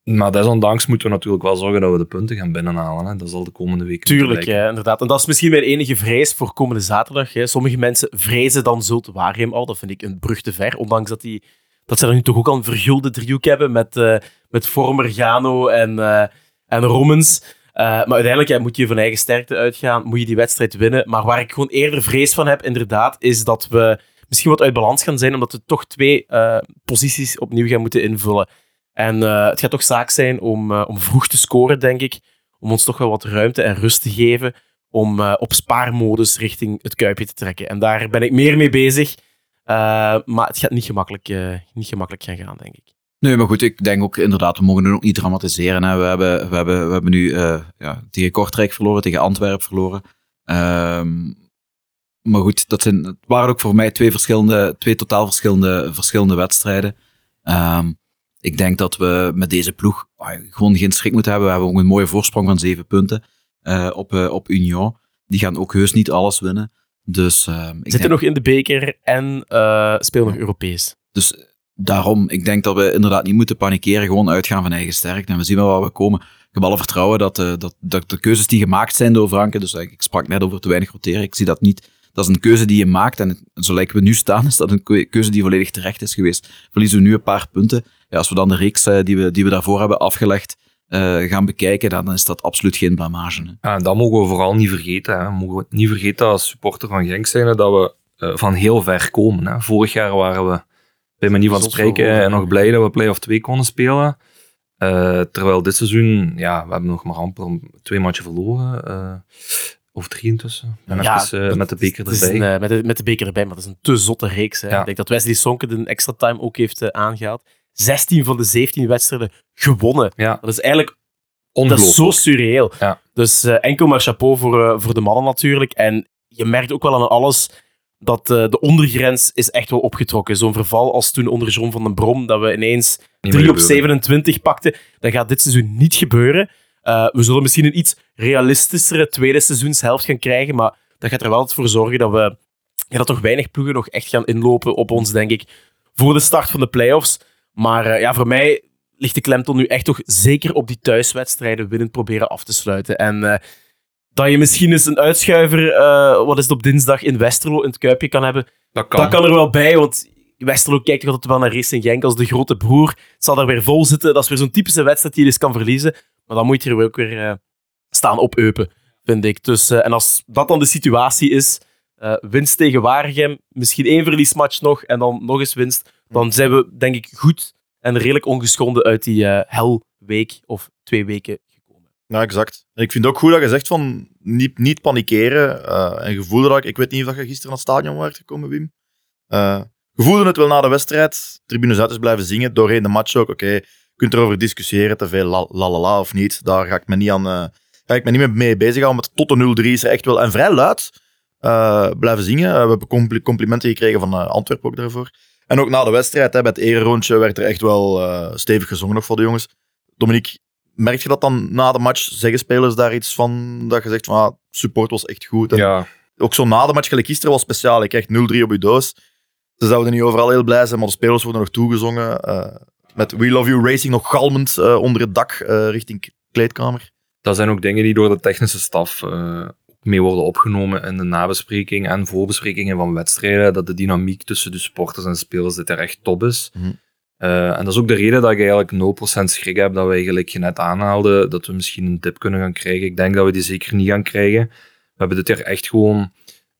Maar desondanks moeten we natuurlijk wel zorgen dat we de punten gaan binnenhalen. Hè. Dat zal de komende weken Tuurlijk, ja, inderdaad. En dat is misschien mijn enige vrees voor komende zaterdag. Hè. Sommige mensen vrezen dan Zulte Waregem al. Dat vind ik een brug te ver. Ondanks dat, die, dat ze er nu toch ook al een vergulde driehoek hebben met, eh met Vormer, Gano en, eh en Rommens. Eh, maar uiteindelijk ja, moet je van eigen sterkte uitgaan. Moet je die wedstrijd winnen. Maar waar ik gewoon eerder vrees van heb, inderdaad, is dat we misschien wat uit balans gaan zijn. Omdat we toch twee eh, posities opnieuw gaan moeten invullen. En eh, het gaat toch zaak zijn om, eh, om vroeg te scoren, denk ik om ons toch wel wat ruimte en rust te geven om op spaarmodus richting het Kuipje te trekken. En daar ben ik meer mee bezig. Maar het gaat niet gemakkelijk, niet gemakkelijk gaan gaan, denk ik. Nee, maar goed, ik denk ook inderdaad, we mogen het ook niet dramatiseren. Hè. We, hebben, we, hebben, we hebben nu ja, tegen Kortrijk verloren, tegen Antwerpen verloren. Ehm, maar goed, dat zijn, het waren ook voor mij twee, verschillende, twee totaal verschillende, verschillende wedstrijden. Ehm, ik denk dat we met deze ploeg ah, gewoon geen schrik moeten hebben. We hebben ook een mooie voorsprong van zeven punten eh, op, eh, op Union. Die gaan ook heus niet alles winnen. Dus, ehm, ik Zitten denk- nog in de beker en eh spelen nog Europees. dus daarom, ik denk dat we inderdaad niet moeten panikeren, gewoon uitgaan van eigen sterkte. En we zien wel waar we komen. Ik heb alle vertrouwen dat, dat, dat de keuzes die gemaakt zijn door Franke, dus ik sprak net over te weinig roteren, ik zie dat niet. Dat is een keuze die je maakt en zo lijken we nu staan, is dat een keu- keuze die volledig terecht is geweest. Verliezen we nu een paar punten. Ja, als we dan de reeks eh, die, we, die we daarvoor hebben afgelegd eh, gaan bekijken, dan is dat absoluut geen blamage. Hè. Ja, en dat mogen we vooral niet vergeten. Hè. We mogen niet vergeten als supporter van Genk zijn dat we eh, van heel ver komen. Hè. Vorig jaar waren we bij manier van spreken en nog blij dat we play-off 2 konden spelen. Eh, terwijl dit seizoen, ja, we hebben nog maar amper twee matchen verloren. eh, of drie intussen. En Ja, even eh, dat- met de beker erbij. een, eh, met, de, met de beker erbij, maar dat is een te zotte reeks. Hè. Ja. Ik denk dat Wesley Sonke de extra time ook heeft eh, aangehaald. 16 van de 17 wedstrijden gewonnen. ja, Dat is eigenlijk dat ongelooflijk. is zo surreëel. Ja. Dus eh, enkel maar chapeau voor, eh, voor de mannen natuurlijk. En je merkt ook wel aan alles dat eh, de ondergrens is echt wel opgetrokken. Zo'n verval als toen onder John van den Brom, dat we ineens Niet 3 meer op gebeuren. 27 pakten. Dat gaat dit seizoen niet gebeuren. Eh, we zullen misschien een iets realistischere tweede seizoenshelft gaan krijgen, maar dat gaat er wel voor zorgen dat we ja, dat toch weinig ploegen nog echt gaan inlopen op ons, denk ik, voor de start van de playoffs. Maar eh, ja, voor mij ligt de klemtoon nu echt toch zeker op die thuiswedstrijden winnend proberen af te sluiten. En eh, dat je misschien eens een uitschuiver, wat is het op dinsdag, in Westerlo in het Kuipje kan hebben, Dat kan. dat kan er wel bij, want Westerlo kijkt toch altijd wel naar Racing Genk als de grote broer. Het zal daar weer vol zitten. Dat is weer zo'n typische wedstrijd die je dus kan verliezen. Maar dan moet je er ook weer eh, staan op eupen, vind ik. Dus, eh, en als dat dan de situatie is, eh, winst tegen Waregem, misschien één verliesmatch nog en dan nog eens winst, dan zijn we, denk ik, goed en redelijk ongeschonden uit die helweek of twee weken gekomen. Ja, exact. En ik vind het ook goed dat je zegt van niet, niet panikeren. en je voelde dat, ik weet niet of je gisteren naar het stadion was gekomen, Wim. Eh je voelde het wel na de wedstrijd. Tribunes uit is blijven zingen, doorheen de match ook. Oké, je kunt erover discussiëren, te veel la la la la of niet. Daar ga ik me niet aan eh, ga ik me niet meer mee bezighouden. Maar tot de 0-3 is er echt wel, en vrij luid, eh, blijven zingen. Eh, we hebben compli- complimenten gekregen van Antwerpen ook daarvoor. En ook na de wedstrijd, hè, bij het ererondje, werd er echt wel stevig gezongen nog voor de jongens. Dominique, merk je dat dan na de match? Zeggen spelers daar iets van, dat je zegt van, ah, support was echt goed. En Ja, Ook zo na de match, gelijk gisteren, was speciaal. Ik krijg 0-3 op je doos. Ze zouden niet overal heel blij zijn, maar de spelers worden nog toegezongen. eh, met We Love You Racing nog galmend eh, onder het dak eh, richting kleedkamer. dat zijn ook dingen die door de technische staf mee worden opgenomen in de nabespreking en voorbesprekingen van wedstrijden. Dat de dynamiek tussen de supporters en de spelers dit er echt top is. Mhm. En dat is ook de reden dat ik eigenlijk 0% schrik heb dat wij, gelijk je net aanhaalde, dat we misschien een dip kunnen gaan krijgen. Ik denk dat we die zeker niet gaan krijgen. We hebben dit jaar echt gewoon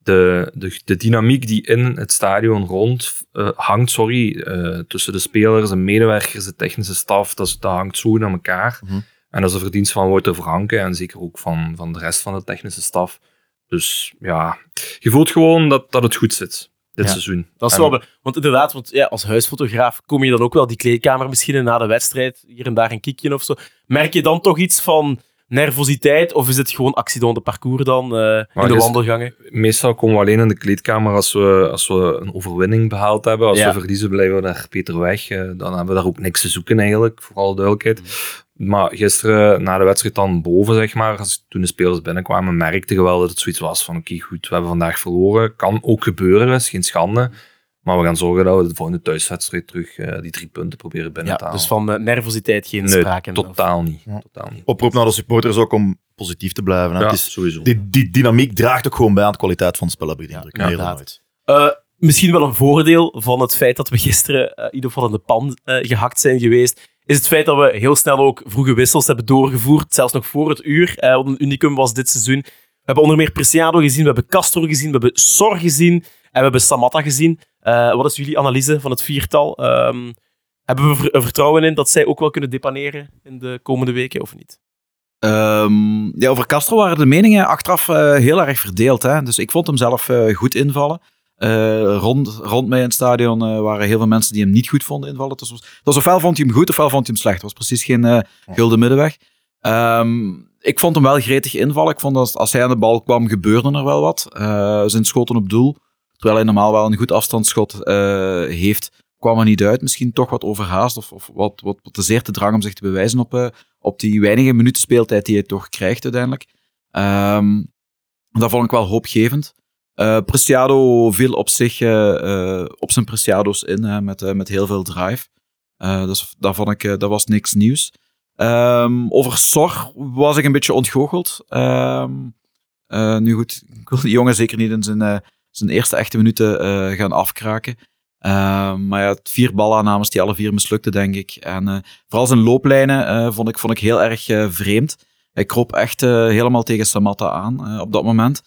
de, de, de dynamiek die in het stadion rond eh, hangt, sorry, eh, tussen de spelers, de medewerkers, de technische staf, dat, is- dat hangt zo aan elkaar. Mhm. En dat is de verdienst van Wouter Franke en zeker ook van, van de rest van de technische staf. Dus ja, je voelt gewoon dat, dat het goed zit, dit Ja. seizoen. Dat is En- wel... Want inderdaad, want, ja, als huisfotograaf kom je dan ook wel die kleedkamer misschien na de wedstrijd, hier en daar een kiekje of zo. Merk je dan toch iets van nervositeit of is het gewoon accident de parcours dan eh, in de wandelgangen? Meestal komen we alleen in de kleedkamer als we, als we een overwinning behaald hebben. Als Ja. we verliezen, blijven we naar Peter weg. Eh, dan hebben we daar ook niks te zoeken eigenlijk, voor alle duidelijkheid. Maar gisteren, na de wedstrijd dan boven, zeg maar, als, toen de spelers binnenkwamen, merkte je wel dat het zoiets was van oké, goed, we hebben vandaag verloren. Kan ook gebeuren, is geen schande. Maar we gaan zorgen dat we de volgende thuiswedstrijd terug eh, die drie punten proberen binnen Ja, te halen. dus van eh, nervositeit geen Nee, sprake. totaal niet. Ja. Totaal niet. Oproep naar de supporters ook om positief te blijven. Hè. Ja, Het is, sowieso. die, die dynamiek draagt ook gewoon bij aan de kwaliteit van het spel, heb ik de Ja, indruk. Meer dan inderdaad. ooit. Eh, misschien wel een voordeel van het feit dat we gisteren in ieder geval in de pan eh, gehakt zijn geweest, is het feit dat we heel snel ook vroege wissels hebben doorgevoerd, zelfs nog voor het uur. Eh, wat een unicum was dit seizoen. We hebben onder meer Preciado gezien, we hebben Castro gezien, we hebben Sor gezien en we hebben Samatta gezien. Eh, wat is jullie analyse van het viertal? Ehm, hebben we er vertrouwen in dat zij ook wel kunnen depaneren in de komende weken of niet? Ehm, ja, over Castro waren de meningen achteraf eh, heel erg verdeeld. Hè? Dus ik vond hem zelf eh, goed invallen. Eh, rond, rond mij in het stadion eh, waren heel veel mensen die hem niet goed vonden invallen. Dus, was, dus ofwel vond hij hem goed, ofwel vond hij hem slecht. Het was precies geen eh, gulden middenweg. Ehm, ik vond hem wel gretig invallen. Ik vond dat als hij aan de bal kwam, gebeurde er wel wat. Eh, zijn schoten op doel, terwijl hij normaal wel een goed afstandsschot eh, heeft, kwam er niet uit. Misschien toch wat overhaast of, of wat, wat, te zeer te drang om zich te bewijzen op, eh, op die weinige minuten speeltijd die hij toch krijgt uiteindelijk. Ehm, dat vond ik wel hoopgevend. Eh Preciado viel op zich op zijn Preciado's in, met, met heel veel drive. Dus dat, vond ik, dat was niks nieuws. Ehm, over Sor was ik een beetje ontgoocheld. Ehm, eh, nu goed, ik wil die jongen zeker niet in zijn, zijn eerste echte minuten eh, gaan afkraken. Ehm, maar ja, vier balaannames die alle vier mislukten, denk ik. En eh, vooral zijn looplijnen eh, vond, ik, vond ik heel erg vreemd. Hij kroop echt helemaal tegen Samatta aan op dat moment.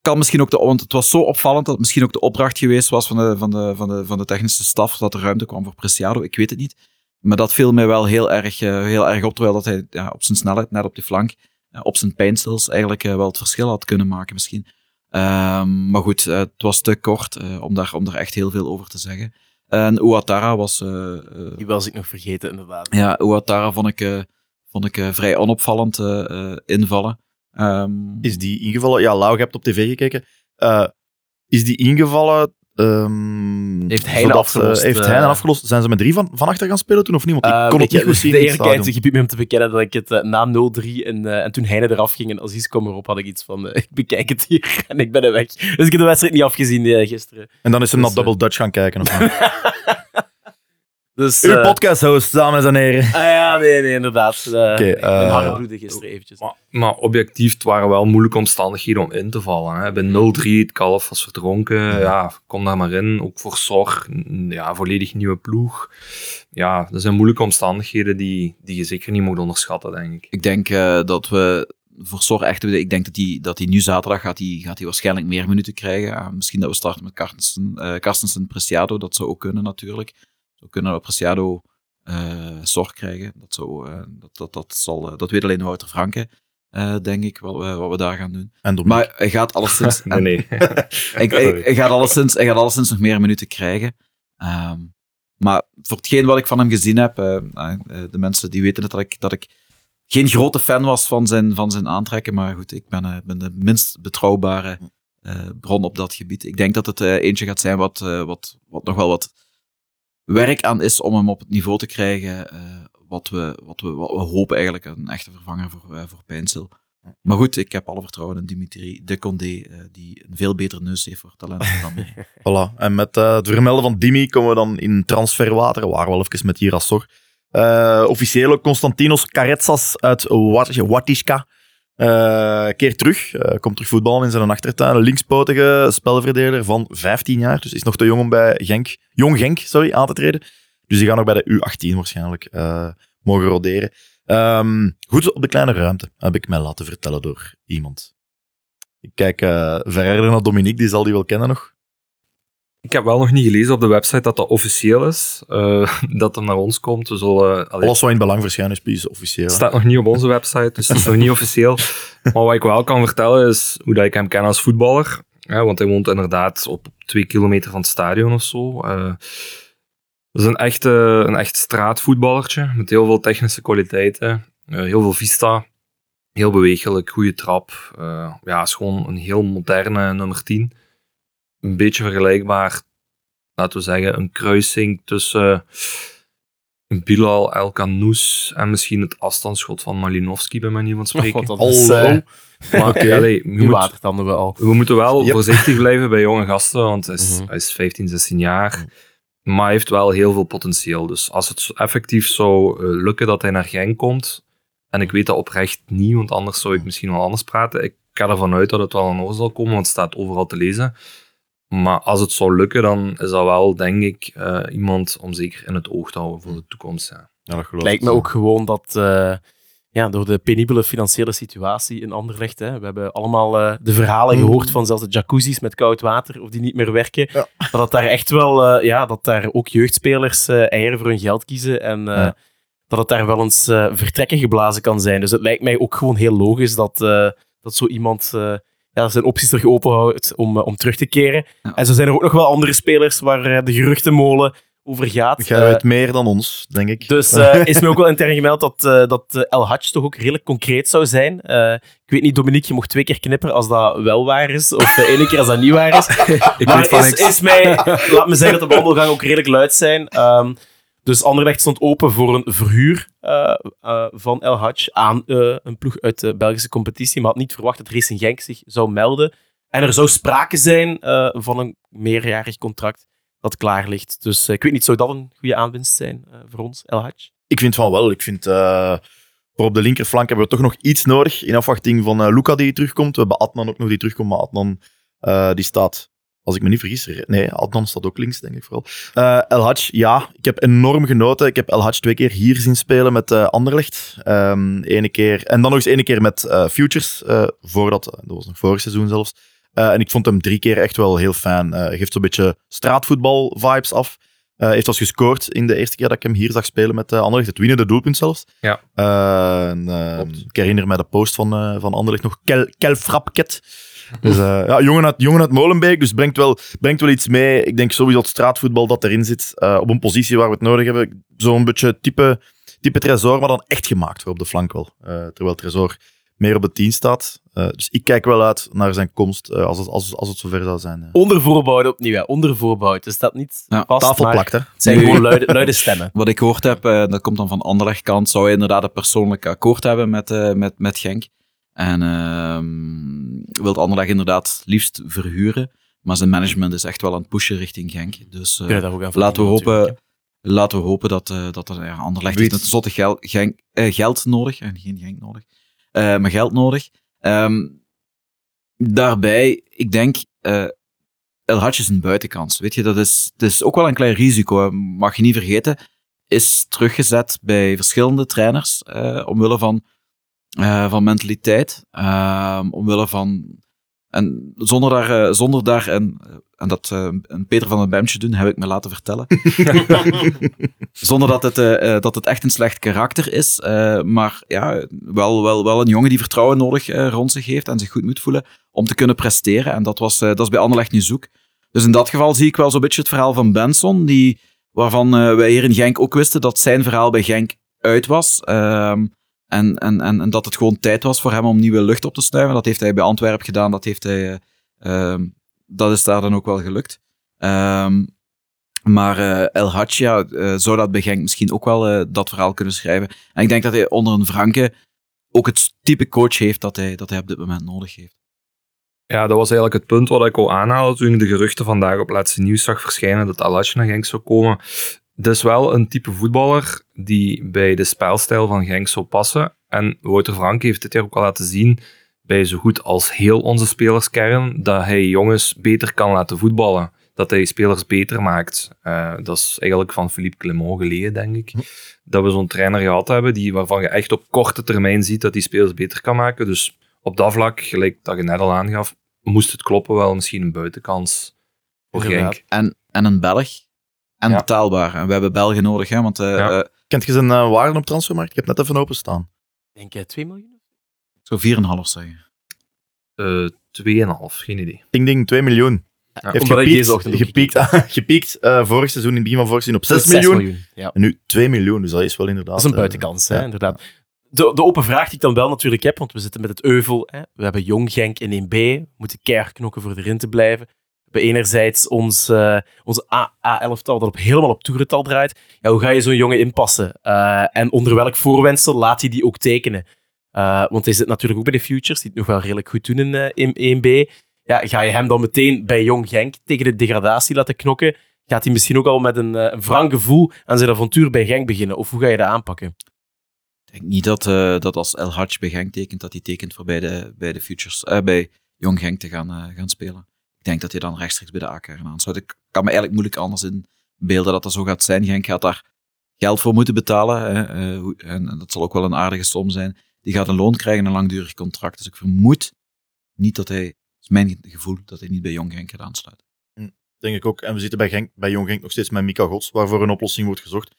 Kan misschien ook de, want het was zo opvallend dat het misschien ook de opdracht geweest was van de, van de, van de, van de technische staf dat er ruimte kwam voor Preciado. Ik weet het niet. Maar dat viel mij wel heel erg, heel erg op, terwijl dat hij ja, op zijn snelheid, net op die flank, op zijn pijnstils eigenlijk wel het verschil had kunnen maken misschien. Ehm, maar goed, eh, het was te kort eh, om, daar, om daar echt heel veel over te zeggen. En Ouattara was... eh, Die was ik nog vergeten, inderdaad. ja, Ouattara vond ik, eh, vond ik eh, vrij onopvallend eh, eh, invallen. Ehm, Is die ingevallen? Ja, Lau, je hebt op tv gekeken. Eh, is die ingevallen? Ehm, Heeft zodat, afgelost, eh, heeft eh, Heine afgelost? Zijn ze met drie van, van achter gaan spelen toen of niet? Want ik Eh, kon het niet goed zien De eerlijkheid gebied me om te bekennen dat ik het eh, na 0-3 en, en toen Heine eraf ging en Aziz kwam erop, had ik iets van, ik bekijk het hier en ik ben er weg. Dus ik heb de wedstrijd niet afgezien gisteren. En dan is hij Dus, naar Double Dutch gaan kijken. Of? Dus, Uw eh, podcast-host, dames en heren. Ah ja, nee, nee, inderdaad. Uh, Oké, ik ben eh, gisteren eventjes. Maar, maar objectief, het waren wel moeilijke omstandigheden om in te vallen. Hè. Bij 0-3, het kalf was verdronken. Ja, kom daar maar in. Ook voor Sor, n- ja, volledig nieuwe ploeg. Ja, dat zijn moeilijke omstandigheden die, die je zeker niet moet onderschatten, denk ik. ik denk eh, dat we voor Sor echt... Ik denk dat hij dat die nu zaterdag gaat hij gaat hij waarschijnlijk meer minuten krijgen. Eh, misschien dat we starten met Carstensen, eh Carstensen Preciado. Dat zou ook kunnen natuurlijk. Zou kunnen dat Preciado eh Sor krijgen. Dat, zou, eh, dat, dat, dat, zal, eh, dat weet alleen Wouter Franke, denk ik, wat we, wat we daar gaan doen. En. Maar hij gaat alleszins... Nee, nee. Ik, ik, hij, gaat alleszins, hij gaat alleszins nog meer minuten krijgen. Ehm, maar voor hetgeen wat ik van hem gezien heb, de mensen die weten het, dat ik, dat ik geen grote fan was van zijn, van zijn aantrekken. Maar goed, ik ben, ben de minst betrouwbare bron op dat gebied. Ik denk dat het eentje gaat zijn wat, wat, wat nog wel wat werk aan is om hem op het niveau te krijgen. eh, wat, we, wat, we, wat we hopen eigenlijk een echte vervanger voor, eh, voor Pijnsel. Maar goed, ik heb alle vertrouwen in Dimitri de Condé, eh, die een veel betere neus heeft voor talent dan mij. Voilà. En met het vermelden van Dimi komen we dan in transferwater. We waren wel even met Girasor. Eh officiële Constantinos Karetsas uit Wat- Watiska. Eh keert terug. Eh, komt terug voetballen in zijn achtertuin. Een linkspotige spelverdeler van 15 jaar. Dus is nog te jong om bij Genk, Jong Genk sorry, aan te treden. Dus die gaan nog bij de U18 waarschijnlijk eh, mogen roderen. Ehm, goed op de kleine ruimte, heb ik mij laten vertellen door iemand. Ik kijk verder naar Dominique, die zal die wel kennen nog. Ik heb wel nog niet gelezen op de website dat dat officieel is. eh, dat hem naar ons komt. We zullen... allee, Alles wat in belang verschijnen is, officieel. Het staat nog niet op onze website, dus het is nog niet officieel. Maar wat ik wel kan vertellen is hoe dat ik hem ken als voetballer. Ja, want hij woont inderdaad op twee kilometer van het stadion of zo. Eh, dat is een, echte, een echt straatvoetballertje met heel veel technische kwaliteiten. eh, heel veel vista. Heel bewegelijk, goede trap. Eh, ja, is gewoon een heel moderne nummer 10. Een beetje vergelijkbaar, laten we zeggen, een kruising tussen een Bilal El en misschien het afstandsschot van Malinowski, bij manier van spreken. Want dat is, eh, Maar allee, je nu moet- we al. we moeten wel Yep. voorzichtig blijven bij jonge gasten, want hij is, Mhm. hij is 15, 16 jaar. Maar hij heeft wel heel veel potentieel. Dus als het zo effectief zou eh, lukken dat hij naar Genk komt, en ik weet dat oprecht niet, want anders zou ik misschien wel anders praten. Ik ga ervan uit dat het wel aan orde zal komen, want het staat overal te lezen. Maar als het zou lukken, dan is dat wel, denk ik, eh, iemand om zeker in het oog te houden voor de toekomst. Ja. Ja, dat geloof lijkt me ook gewoon dat eh, ja, door de penibele financiële situatie in Anderlecht, hè, we hebben allemaal eh, de verhalen Mm. gehoord van zelfs de jacuzzis met koud water, of die niet meer werken, Ja. dat daar echt wel, eh, ja, dat daar ook jeugdspelers eh eieren voor hun geld kiezen en eh, Ja. dat het daar wel eens eh, vertrekken geblazen kan zijn. Dus het lijkt mij ook gewoon heel logisch dat, eh, dat zo iemand eh, ja, zijn opties er open houdt om, eh, om terug te keren. Ja. En zo zijn er ook nog wel andere spelers waar eh, de geruchtenmolen over gaat. Jij Eh, weet meer dan ons, denk ik. dus eh, is me ook wel intern gemeld dat, eh, dat eh, El Hadj toch ook redelijk concreet zou zijn. Eh, ik weet niet, Dominique, je mocht twee keer knipperen als dat wel waar is, of uh, één keer als dat niet waar is. Ik maar weet van is, niks. is mij, laat me zeggen dat de wandelgangen ook redelijk luid zijn. Ehm, dus Anderlecht stond open voor een verhuur eh, eh, van El Hadj aan eh, een ploeg uit de Belgische competitie, maar had niet verwacht dat Racing Genk zich zou melden. En er zou sprake zijn van een meerjarig contract dat klaar ligt. Dus ik weet niet, zou dat een goede aanwinst zijn voor ons, El Hadj? Ik vind van wel. Ik vind voor op de linkerflank hebben we toch nog iets nodig in afwachting van Luca die terugkomt. We hebben Adnan ook nog die terugkomt, maar Adnan die staat, als ik me niet vergis, nee, Adnan staat ook links, denk ik vooral. Eh, El Hadj, ja, ik heb enorm genoten. Ik heb El Hadj twee keer hier zien spelen met eh Anderlecht. Ehm, ene keer, en dan nog eens ene keer met eh, Futures, voordat, dat was nog vorig seizoen zelfs. En ik vond hem drie keer echt wel heel fijn. Geeft zo'n beetje straatvoetbal-vibes af. Eh, heeft als gescoord in de eerste keer dat ik hem hier zag spelen met uh, Anderlecht. Het winnende doelpunt zelfs. Ja. Eh, en, eh, Klopt. ik herinner me de post van, van Anderlecht nog. Kel, Kel Frapket. Dus eh, ja, jongen uit, jongen uit Molenbeek, dus brengt wel, brengt wel iets mee. Ik denk sowieso het straatvoetbal dat erin zit, eh, op een positie waar we het nodig hebben. Zo'n beetje type, type Tresor, maar dan echt gemaakt voor op de flank wel. Eh, terwijl Tresor meer op de 10 staat. Eh, dus ik kijk wel uit naar zijn komst eh, als, het, als, als het zover zou zijn. eh. Ondervoorbehoud opnieuw, ja. Ondervoorbehoud. Dus dat niet Ja, vast, Tafel maar plakt, hè. Het zijn gewoon luide, luide stemmen. Wat ik gehoord heb, dat komt dan van Anderlecht kant, zou hij inderdaad een persoonlijk akkoord hebben met, eh, met, met Genk. En ehm wil Anderlecht inderdaad liefst verhuren. Maar zijn management is echt wel aan het pushen richting Genk. Dus eh, laten, we hopen, laten we hopen dat, eh dat er, ja, Anderlecht heeft een zotte gel, Genk, eh, geld nodig. En geen Genk nodig. Eh, maar geld nodig. Ehm, daarbij, ik denk, eh El Hadj is een buitenkans. Weet je, dat is, dat is ook wel een klein risico. Mag je niet vergeten. Is teruggezet bij verschillende trainers. eh, omwille van, eh, van mentaliteit. ehm, omwille van. En zonder daar, eh, zonder daar een, en dat eh, een Peter van den Bemtje doen, heb ik me laten vertellen. zonder dat het, dat het echt een slecht karakter is. maar ja, wel, wel, wel een jongen die vertrouwen nodig rond zich heeft en zich goed moet voelen om te kunnen presteren. En dat, was, dat is bij Anderlecht nu zoek. Dus in dat geval zie ik wel zo'n beetje het verhaal van Benson, die, waarvan wij hier in Genk ook wisten dat zijn verhaal bij Genk uit was. Ehm, en, en, en, en dat het gewoon tijd was voor hem om nieuwe lucht op te snuiven. Dat heeft hij bij Antwerpen gedaan. Dat, heeft hij, eh, ehm, dat is daar dan ook wel gelukt. Ehm, maar eh, El Hadj, ja, eh, zou dat bij Genk misschien ook wel eh, dat verhaal kunnen schrijven. En ik denk dat hij onder een Franke ook het type coach heeft dat hij, dat hij op dit moment nodig heeft. Ja, dat was eigenlijk het punt wat ik al aanhaalde toen ik de geruchten vandaag op laatste nieuws zag verschijnen dat Alatje naar Genk zou komen. Is wel een type voetballer die bij de spelstijl van Genk zou passen. En Wouter Frank heeft dit jaar ook al laten zien bij zo goed als heel onze spelerskern dat hij jongens beter kan laten voetballen. Dat hij spelers beter maakt. Eh, dat is eigenlijk van Philippe Clement geleden, denk ik. Dat we zo'n trainer gehad hebben die, waarvan je echt op korte termijn ziet dat die spelers beter kan maken. Dus op dat vlak, gelijk dat je net al aangaf, moest het kloppen wel misschien een buitenkans voor. Genk. En, en een Belg. En Ja. betaalbaar. En we hebben Belgen nodig, hè, want eh, Ja. eh, Kent je zijn waarde op transfermarkt? Ik heb net even openstaan. Ik denk eh, 2 miljoen? zou 4,5 zeggen. Eh 2,5, geen idee. Ding ding, 2 miljoen. Ja, Heeft gepiekt, deze ochtend ook gepiekt, gepiekt eh, vorig seizoen, in het begin van vorig seizoen, op 6 6 miljoen. Ja. En nu 2 miljoen, dus dat is wel inderdaad... Dat is een buitenkans, hè, ja. inderdaad. De, de open vraag die ik dan wel natuurlijk heb, want we zitten met het euvel. Hè. We hebben Jong Genk in 1B. We moeten keihard knokken voor erin te blijven. We enerzijds ons, eh onze A11-tal dat op, helemaal op toerental draait. Ja, hoe ga je zo'n jongen inpassen? Eh, en onder welk voorwendsel laat hij die ook tekenen? Eh, want hij zit natuurlijk ook bij de Futures, die het nog wel redelijk goed doen in, eh, in 1B. Ja, ga je hem dan meteen bij Jong Genk tegen de degradatie laten knokken? Gaat hij misschien ook al met een, een wrang gevoel aan zijn avontuur bij Genk beginnen? Of hoe ga je dat aanpakken? Ik denk niet dat, dat als El Hadj bij Genk tekent, dat hij tekent voor bij de, bij de Futures, bij Jong Genk te gaan, gaan spelen. Ik denk dat hij dan rechtstreeks bij de A-kern aansluit. Ik kan me eigenlijk moeilijk anders inbeelden dat dat zo gaat zijn. Genk gaat daar geld voor moeten betalen. Hè, eh, en, dat zal ook wel een aardige som zijn. Die gaat een loon krijgen, een langdurig contract. Dus ik vermoed niet dat hij, is mijn gevoel, dat hij niet bij Jong Genk gaat aansluiten. Denk ik ook. En we zitten bij, Genk, bij Jong Genk nog steeds met Mika Gods, waarvoor een oplossing wordt gezocht.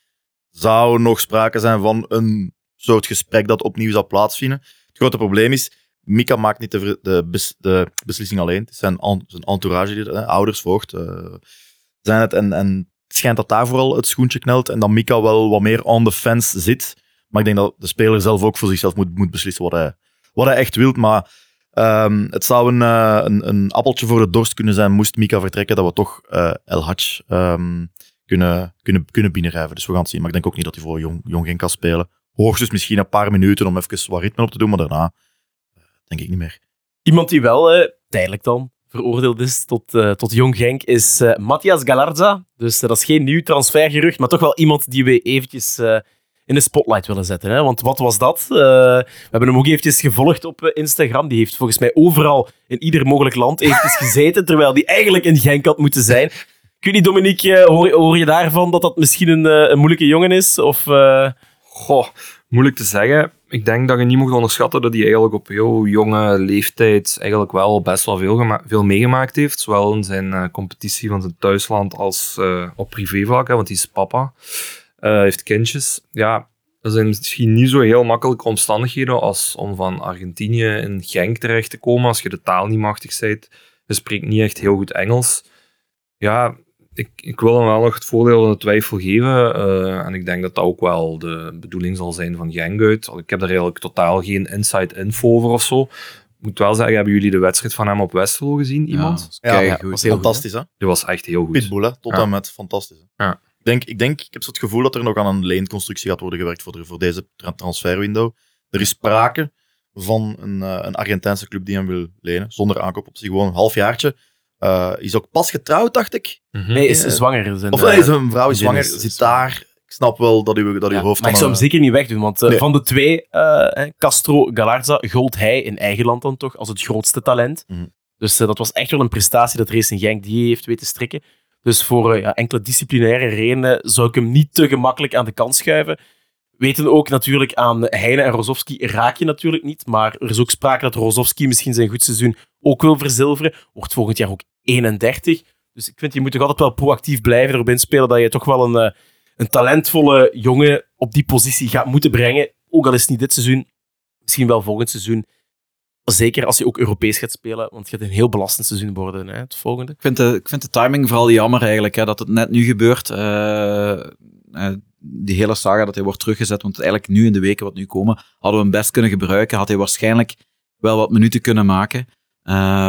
zou nog sprake zijn van een soort gesprek dat opnieuw zou plaatsvinden. Het grote probleem is, Mika maakt niet de, de, bes- de beslissing alleen. Het is zijn, zijn entourage, die, ouders, voogd, eh, zijn het. En, en het schijnt dat daar vooral het schoentje knelt en dat Mika wel wat meer on the fence zit. Maar ik denk dat de speler zelf ook voor zichzelf moet, moet beslissen wat hij, echt wil. Maar ehm, het zou een, eh, een, een appeltje voor de dorst kunnen zijn, moest Mika vertrekken, dat we toch eh, El Hadj ehm, kunnen, kunnen, kunnen binnenrijven. Dus we gaan het zien. Maar ik denk ook niet dat hij voor Jong, Jong kan spelen. Hoogstens misschien een paar minuten om even wat ritme op te doen, maar daarna denk ik niet meer. Iemand die wel eh, tijdelijk dan veroordeeld is tot, eh, tot Jong Genk is eh, Matthias Galarza. Dus dat is geen nieuw transfergerucht, maar toch wel iemand die we eventjes eh, in de spotlight willen zetten. Hè? Want wat was dat? Eh, we hebben hem ook eventjes gevolgd op Instagram. Die heeft volgens mij overal in ieder mogelijk land eventjes gezeten, terwijl die eigenlijk in Genk had moeten zijn. Ik weet niet, Dominique, hoor, hoor je daarvan dat dat misschien een, een moeilijke jongen is? Of, eh, Goh, moeilijk te zeggen. Ik denk dat je niet moet onderschatten dat hij eigenlijk op heel jonge leeftijd eigenlijk wel best wel veel, veel meegemaakt heeft. Zowel in zijn eh, competitie van zijn thuisland als eh, op privévlak, want hij is papa. Eh, heeft kindjes. Ja, er zijn misschien niet zo heel makkelijke omstandigheden als om van Argentinië in Genk terecht te komen als je de taal niet machtig bent. Je spreekt niet echt heel goed Engels. Ja, ik, ik wil hem wel nog het voordeel van de twijfel geven. eh, en ik denk dat dat ook wel de bedoeling zal zijn van Genk uit. Ik heb daar eigenlijk totaal geen inside info over of zo. Ik moet wel zeggen, hebben jullie de wedstrijd van hem op Westerlo gezien? Iemand? Ja, kijk, Ja, goed. was heel goed, Fantastisch, hè? Die was echt heel goed. Pitbull, hè? Tot Ja. en met fantastisch. Hè? Ja. Ik, denk, ik, denk, ik heb zo het gevoel dat er nog aan een leenconstructie gaat worden gewerkt voor, de, voor deze tra- transferwindow. Er is sprake van een, eh, een Argentijnse club die hem wil lenen, zonder aankoopoptie. Gewoon een halfjaartje. Eh is ook pas getrouwd, dacht ik. Mhm. nee, is Eh, zwanger. Zijn, Of eh, nee, zijn vrouw is zwanger, is- zit daar. Ik snap wel dat uw, dat uw Ja, hoofd maar ik zou hem eh, zeker niet wegdoen, want eh, Nee. van de twee, eh, eh, Castro Galarza, gold hij in eigen land dan toch als het grootste talent. Mhm. Dus eh, dat was echt wel een prestatie dat Racing Genk die heeft weten strikken. Dus voor eh, ja, enkele disciplinaire redenen zou ik hem niet te gemakkelijk aan de kant schuiven. Weten ook natuurlijk aan Heine en Rozovski raak je natuurlijk niet, maar er is ook sprake dat Rozovski misschien zijn goed seizoen ook wil verzilveren. Wordt volgend jaar ook 31. Dus ik vind, je moet toch altijd wel proactief blijven erop inspelen dat je toch wel een, eh, een talentvolle jongen op die positie gaat moeten brengen. Ook al is het niet dit seizoen, misschien wel volgend seizoen. Zeker als je ook Europees gaat spelen, want het gaat een heel belastend seizoen worden, hè, het volgende. Ik vind, de, ik vind de timing vooral jammer eigenlijk, hè, dat het net nu gebeurt. Eh, eh, die hele saga dat hij wordt teruggezet, want eigenlijk nu in de weken wat nu komen, hadden we hem best kunnen gebruiken. Had hij waarschijnlijk wel wat minuten kunnen maken.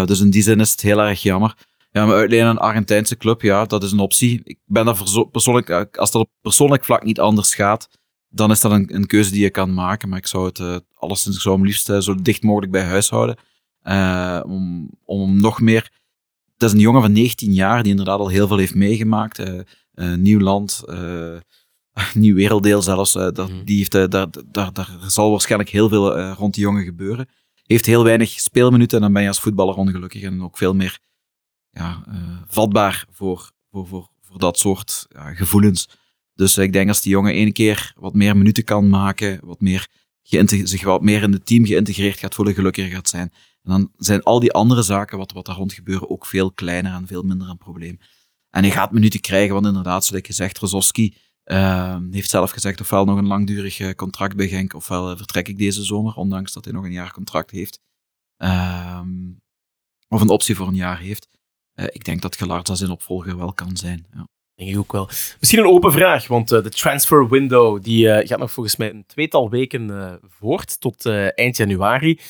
Dus in die zin is het heel erg jammer. Ja, maar uitlenen aan een Argentijnse club, ja, dat is een optie. Ik ben daar persoonlijk, als dat op persoonlijk vlak niet anders gaat, dan is dat een, een keuze die je kan maken. Maar ik zou het eh, alleszins, ik zou hem liefst eh, zo dicht mogelijk bij huis houden. Eh, om, om nog meer het is een jongen van 19 jaar die inderdaad al heel veel heeft meegemaakt. nieuw land, nieuw werelddeel zelfs. dat, Mhm. die heeft, daar, daar, daar zal waarschijnlijk heel veel rond die jongen gebeuren. Heeft heel weinig speelminuten en dan ben je als voetballer ongelukkig en ook veel meer ja, eh, vatbaar voor, voor, voor, voor dat soort ja, gevoelens. Dus ik denk als die jongen één keer wat meer minuten kan maken, wat meer zich wat meer in het team geïntegreerd gaat voelen, gelukkiger gaat zijn. En dan zijn al die andere zaken wat, wat daar rond gebeuren ook veel kleiner en veel minder een probleem. En hij gaat minuten krijgen, want inderdaad, zoals gezegd, Rozovski eh, heeft zelf gezegd ofwel nog een langdurig contract bij Genk, ofwel eh, vertrek ik deze zomer, ondanks dat hij nog een jaar contract heeft. Ehm, of een optie voor een jaar heeft. Eh, ik denk dat Gelarza zijn opvolger wel kan zijn. Ja. Denk ik ook wel. Misschien een open vraag, want eh, de transfer window die, eh, gaat nog volgens mij een tweetal weken eh, voort, tot eh, eind januari.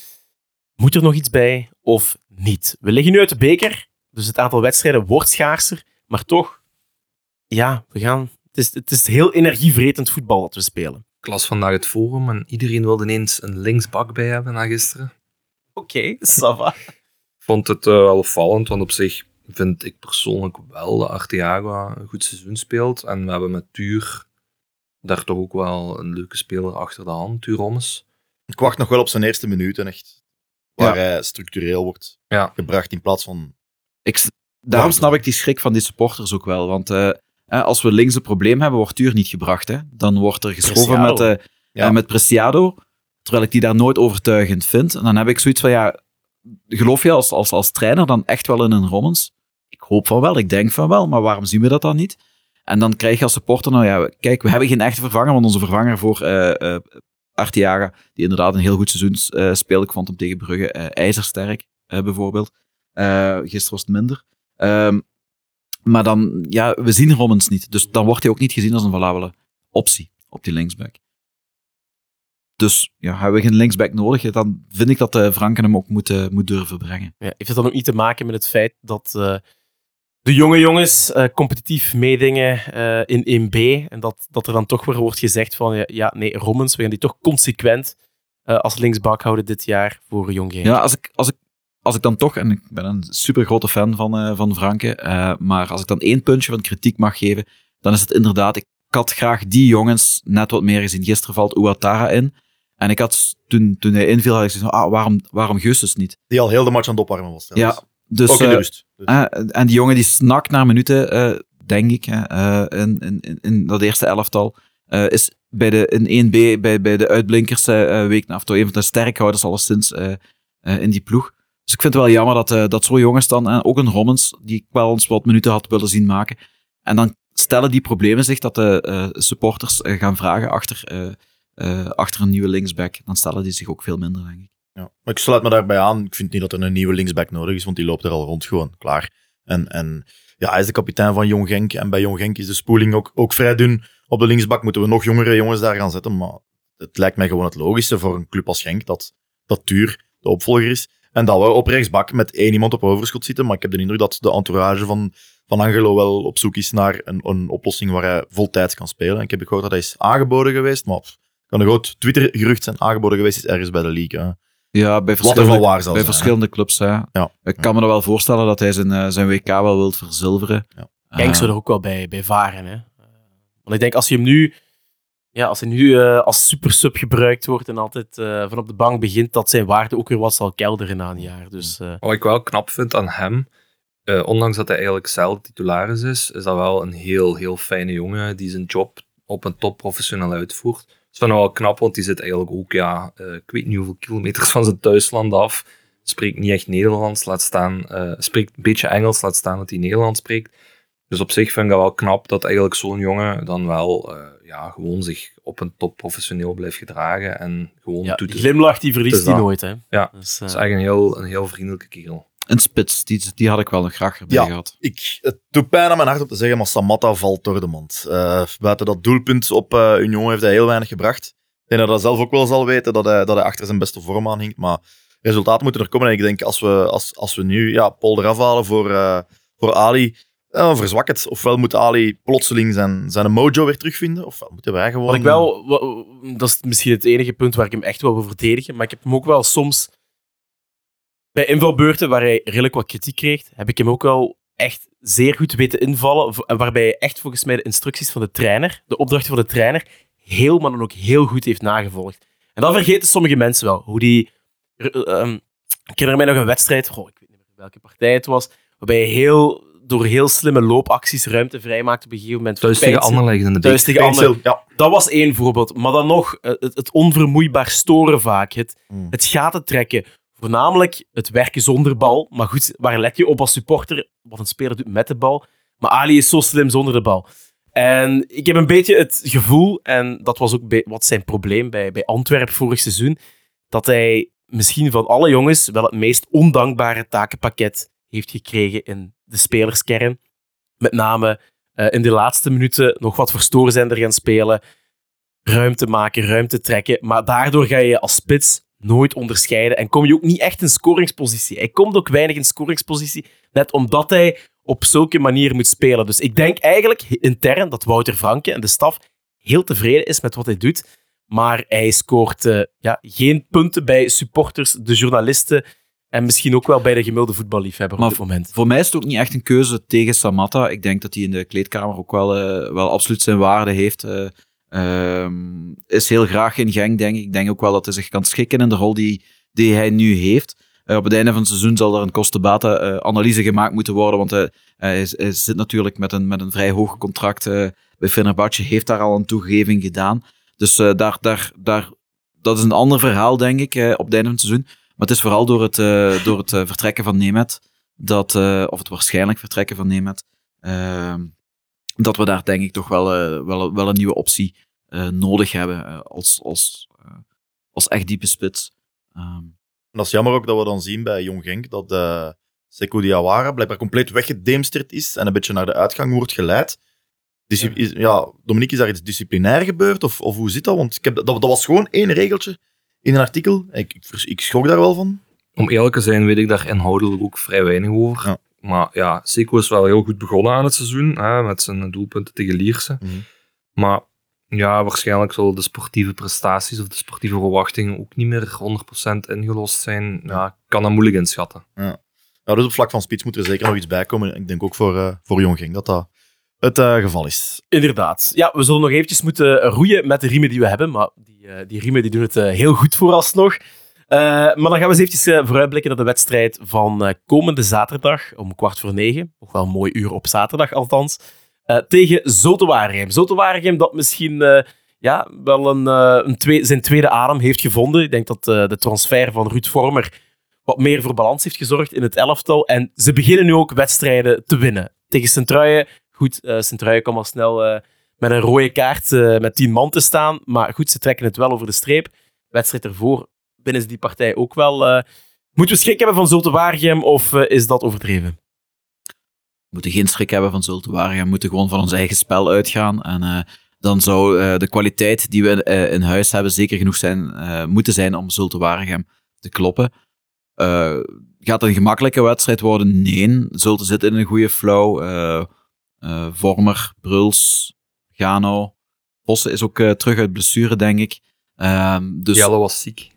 Moet er nog iets bij of niet? We liggen nu uit de beker, dus het aantal wedstrijden wordt schaarser, maar toch, ja, we gaan... Het is, het is heel energievretend voetbal dat we spelen. Ik las vandaag het forum en iedereen wilde ineens een linksbak bij hebben na gisteren. Oké, Sava. Ik vond het eh, wel opvallend, want op zich vind ik persoonlijk wel dat Arteaga een goed seizoen speelt. En we hebben met Tuur daar toch ook wel een leuke speler achter de hand, Tuur Rommes. Ik wacht nog wel op zijn eerste minuten, echt. Waar hij structureel wordt Ja. gebracht in plaats van... Ik, daarom snap ik die schrik van die supporters ook wel. Want eh, eh, als we links een probleem hebben, wordt Tuur niet gebracht. Hè? Dan wordt er geschoven met, eh Ja. eh, met Preciado, terwijl ik die daar nooit overtuigend vind. En dan heb ik zoiets van, ja, geloof je als, als, als trainer dan echt wel in een Rommens? Hoop van wel, ik denk van wel, maar waarom zien we dat dan niet? En dan krijg je als supporter, nou ja, kijk, we hebben geen echte vervanger, want onze vervanger voor eh eh, Arteaga, die inderdaad een heel goed seizoen eh, speelde, ik vond hem tegen Brugge ijzersterk, bijvoorbeeld. Gisteren was het minder. Ehm, maar dan, ja, we zien Rommens niet. Dus dan wordt hij ook niet gezien als een valabele optie op die linksback. Dus ja, hebben we geen linksback nodig, dan vind ik dat eh Franken hem ook moet, moet durven brengen. Ja, heeft het dan ook niet te maken met het feit dat de jonge jongens eh, competitief meedingen eh, in 1B en dat, dat er dan toch weer wordt gezegd van ja, nee, Rommens, we gaan die toch consequent eh, als linksbak houden dit jaar voor Jong. Ja, als ik, als ik, als ik dan toch, en ik ben een super grote fan van, eh, van Franke, eh, maar als ik dan één puntje van kritiek mag geven, dan is het inderdaad, ik had graag die jongens net wat meer gezien. Gisteren valt Ouattara in. En ik had, toen, toen hij inviel, had ik gezegd, ah, waarom, waarom Gustus niet? Die al heel de match aan het opwarmen was. Ja, dus, eh. Dus. en die jongen die snakt naar minuten, eh, denk ik, eh, in, in, in- dat eerste elftal, is bij de, in 1B, bij, bij de uitblinkers, week na, toch een van de sterkhouders alleszins in die ploeg. Dus ik vind het wel jammer dat, dat zo'n jongens dan, en ook een Rommens, die ik wel eens wat minuten had willen zien maken. En dan stellen die problemen zich dat de supporters gaan vragen achter, achter een nieuwe linksback. Dan stellen die zich ook veel minder, denk ik. Ja. Ik sluit me daarbij aan. Ik vind niet dat er een nieuwe linksback nodig is, want die loopt er al rond gewoon. Klaar. En, en ja, hij is de kapitein van Jong Genk. En bij Jong Genk is de spoeling ook, ook vrij dun. Op de linksbak moeten we nog jongere jongens daar gaan zetten. Maar het lijkt mij gewoon het logische voor een club als Genk dat, dat Tuur de opvolger is. En dat we op rechtsbak met één iemand op overschot zitten. Maar ik heb de indruk dat de entourage van, van Angelo wel op zoek is naar een, een oplossing waar hij voltijds kan spelen. En ik heb gehoord dat hij is aangeboden geweest. Maar kan een groot Twitter-gerucht zijn. Aangeboden geweest is ergens bij de league. Ja, bij er wel verschillende, waar zal bij zijn. verschillende clubs. Hè. Ja. Ik kan me er wel voorstellen dat hij zijn, eh, zijn WK wel wil verzilveren. Ja. Genk Eh, zou er ook wel bij, bij varen. Hè. Want ik denk, als je hem nu, ja, als hij nu eh, als super sub gebruikt wordt en altijd eh, van op de bank begint, dat zijn waarde ook weer wat zal kelderen na een jaar. Dus eh, Wat ik wel knap vind aan hem, eh, ondanks dat hij eigenlijk zelf titularis is, is dat wel een heel, heel fijne jongen die zijn job op een top professioneel uitvoert. Is van wel knap, want die zit eigenlijk ook, ja, eh, ik weet niet hoeveel kilometers van zijn thuisland af. Spreekt niet echt Nederlands, laat staan, eh, spreekt een beetje Engels, laat staan dat hij Nederlands spreekt. Dus op zich vind ik dat wel knap dat eigenlijk zo'n jongen dan wel eh, ja, gewoon zich op een top professioneel blijft gedragen en gewoon ja, doet glimlach die verliest Dus hij nooit. Hè. Ja, Dus, Dat eh, is eigenlijk een heel, een heel vriendelijke kerel. Een spits, die, die had ik wel nog graag erbij Ja. gehad. Ik, het doet pijn aan mijn hart om te zeggen, maar Samatta valt door de mand. Eh, buiten dat doelpunt op eh Union heeft hij heel weinig gebracht. Ik denk dat hij zelf ook wel zal weten dat hij, dat hij achter zijn beste vorm aan hinkt. Maar resultaten moeten er komen. En ik denk, als we, als, als we nu ja, Paul eraf halen voor, eh, voor Ali, dan verzwakt het. Ofwel moet Ali plotseling zijn, zijn mojo weer terugvinden, ofwel moeten wij gewoon... Wat ik wel, dat is misschien het enige punt waar ik hem echt wel wil verdedigen, maar ik heb hem ook wel soms bij invalbeurten waar hij redelijk wat kritiek kreeg, heb ik hem ook wel echt zeer goed weten invallen, waarbij hij echt volgens mij de instructies van de trainer, de opdrachten van de trainer, heel, maar dan ook heel goed heeft nagevolgd. En dat vergeten sommige mensen wel, hoe die... ehm, ik herinner mij nog een wedstrijd, goh, ik weet niet meer welke partij het was, waarbij hij heel, door heel slimme loopacties ruimte vrijmaakte op een gegeven moment. Thuis tegen Anderlecht in de Thuis tegen Anderlecht. Ja, Dat was één voorbeeld. Maar dan nog, eh, het, het onvermoeibaar storen vaak. Het, Hmm. het gaten trekken. Voornamelijk het werken zonder bal. Maar goed, waar let je op als supporter? Wat een speler doet met de bal. Maar Ali is zo slim zonder de bal. En ik heb een beetje het gevoel, en dat was ook wat zijn probleem bij, bij Antwerpen vorig seizoen, dat hij misschien van alle jongens wel het meest ondankbare takenpakket heeft gekregen in de spelerskern. Met name eh, in de laatste minuten nog wat voor stoorzender gaan spelen. Ruimte maken, ruimte trekken. Maar daardoor ga je als spits nooit onderscheiden. En kom je ook niet echt in scoringspositie. Hij komt ook weinig in scoringspositie. Net omdat hij op zulke manier moet spelen. Dus ik denk eigenlijk intern dat Wouter Franke en de staf heel tevreden is met wat hij doet. Maar hij scoort eh, ja, geen punten bij supporters, de journalisten en misschien ook wel bij de gemiddelde voetballiefhebber Maar op dit moment. Voor mij is het ook niet echt een keuze tegen Samatta. Ik denk dat hij in de kleedkamer ook wel, eh, wel absoluut zijn waarde heeft. eh, ehm, is heel graag in Genk, denk ik. Ik denk ook wel dat hij zich kan schikken in de rol die, die hij nu heeft. Eh, op het einde van het seizoen zal er een kostenbaten-analyse gemaakt moeten worden, want hij, hij, zit natuurlijk met een, met een vrij hoog contract eh, bij Fenerbahce, heeft daar al een toegeving gedaan. Dus eh, daar, daar, daar, dat is een ander verhaal, denk ik, eh, op het einde van het seizoen. Maar het is vooral door het, eh, door het eh, vertrekken van Nemet, dat, eh, of het waarschijnlijk vertrekken van Nemet, ehm, dat we daar denk ik toch wel, eh, wel, wel een nieuwe optie eh, nodig hebben eh, als, als, eh, als echt diepe spits. Ehm, En dat is jammer ook dat we dan zien bij Jong Genk dat uh, Sekou Diawara blijkbaar compleet weggedemsterd is en een beetje naar de uitgang wordt geleid. Is, ja, Dominique, is daar iets disciplinair gebeurd? Of, of hoe zit dat? Want ik heb, dat, dat was gewoon één regeltje in een artikel. Ik, ik schrok daar wel van. Om eerlijk te zijn weet ik daar inhoudelijk ook vrij weinig over. Ja. Maar ja, Seco is wel heel goed begonnen aan het seizoen, hè, met zijn doelpunten tegen Lierse. Mhm. Maar ja, waarschijnlijk zullen de sportieve prestaties of de sportieve verwachtingen ook niet meer 100% ingelost zijn. Ja, ik kan dat moeilijk inschatten. Ja, dus op vlak van spits moet er zeker nog iets bij komen. Ik denk ook voor, eh, voor Jong Genk dat dat het eh, geval is. Inderdaad. Ja, we zullen nog eventjes moeten roeien met de riemen die we hebben, maar die, eh, die riemen die doen het eh, heel goed vooralsnog. Eh maar dan gaan we eens eventjes eh, vooruitblikken naar de wedstrijd van eh, komende zaterdag om kwart voor negen. Nog wel een mooi uur op zaterdag althans. tegen Zote Waregem. Zote Waregem dat misschien ja, wel een, een twee, zijn tweede adem heeft gevonden. Ik denk dat de transfer van Ruud Vormer wat meer voor balans heeft gezorgd in het elftal. En ze beginnen nu ook wedstrijden te winnen. Tegen Sint-Truijen Goed, uh, Sint-Truijen kwam al snel met een rode kaart met tien man te staan. Maar goed, ze trekken het wel over de streep. Wedstrijd ervoor binnen ze die partij ook wel. Uh, moeten we schrik hebben van Zulte Waregem of uh, is dat overdreven? We moeten geen schrik hebben van Zulte Waregem. We moeten gewoon van ons eigen spel uitgaan. En uh, dan zou uh, de kwaliteit die we uh, in huis hebben zeker genoeg zijn, moeten zijn om Zulte Waregem te kloppen. gaat het een gemakkelijke wedstrijd worden? Nee. Zulte zit in een goede flow. Uh, Vormer, Bruls, Gano. Vossen is ook uh, terug uit blessure, denk ik. Uh, dus... Jelle was ziek.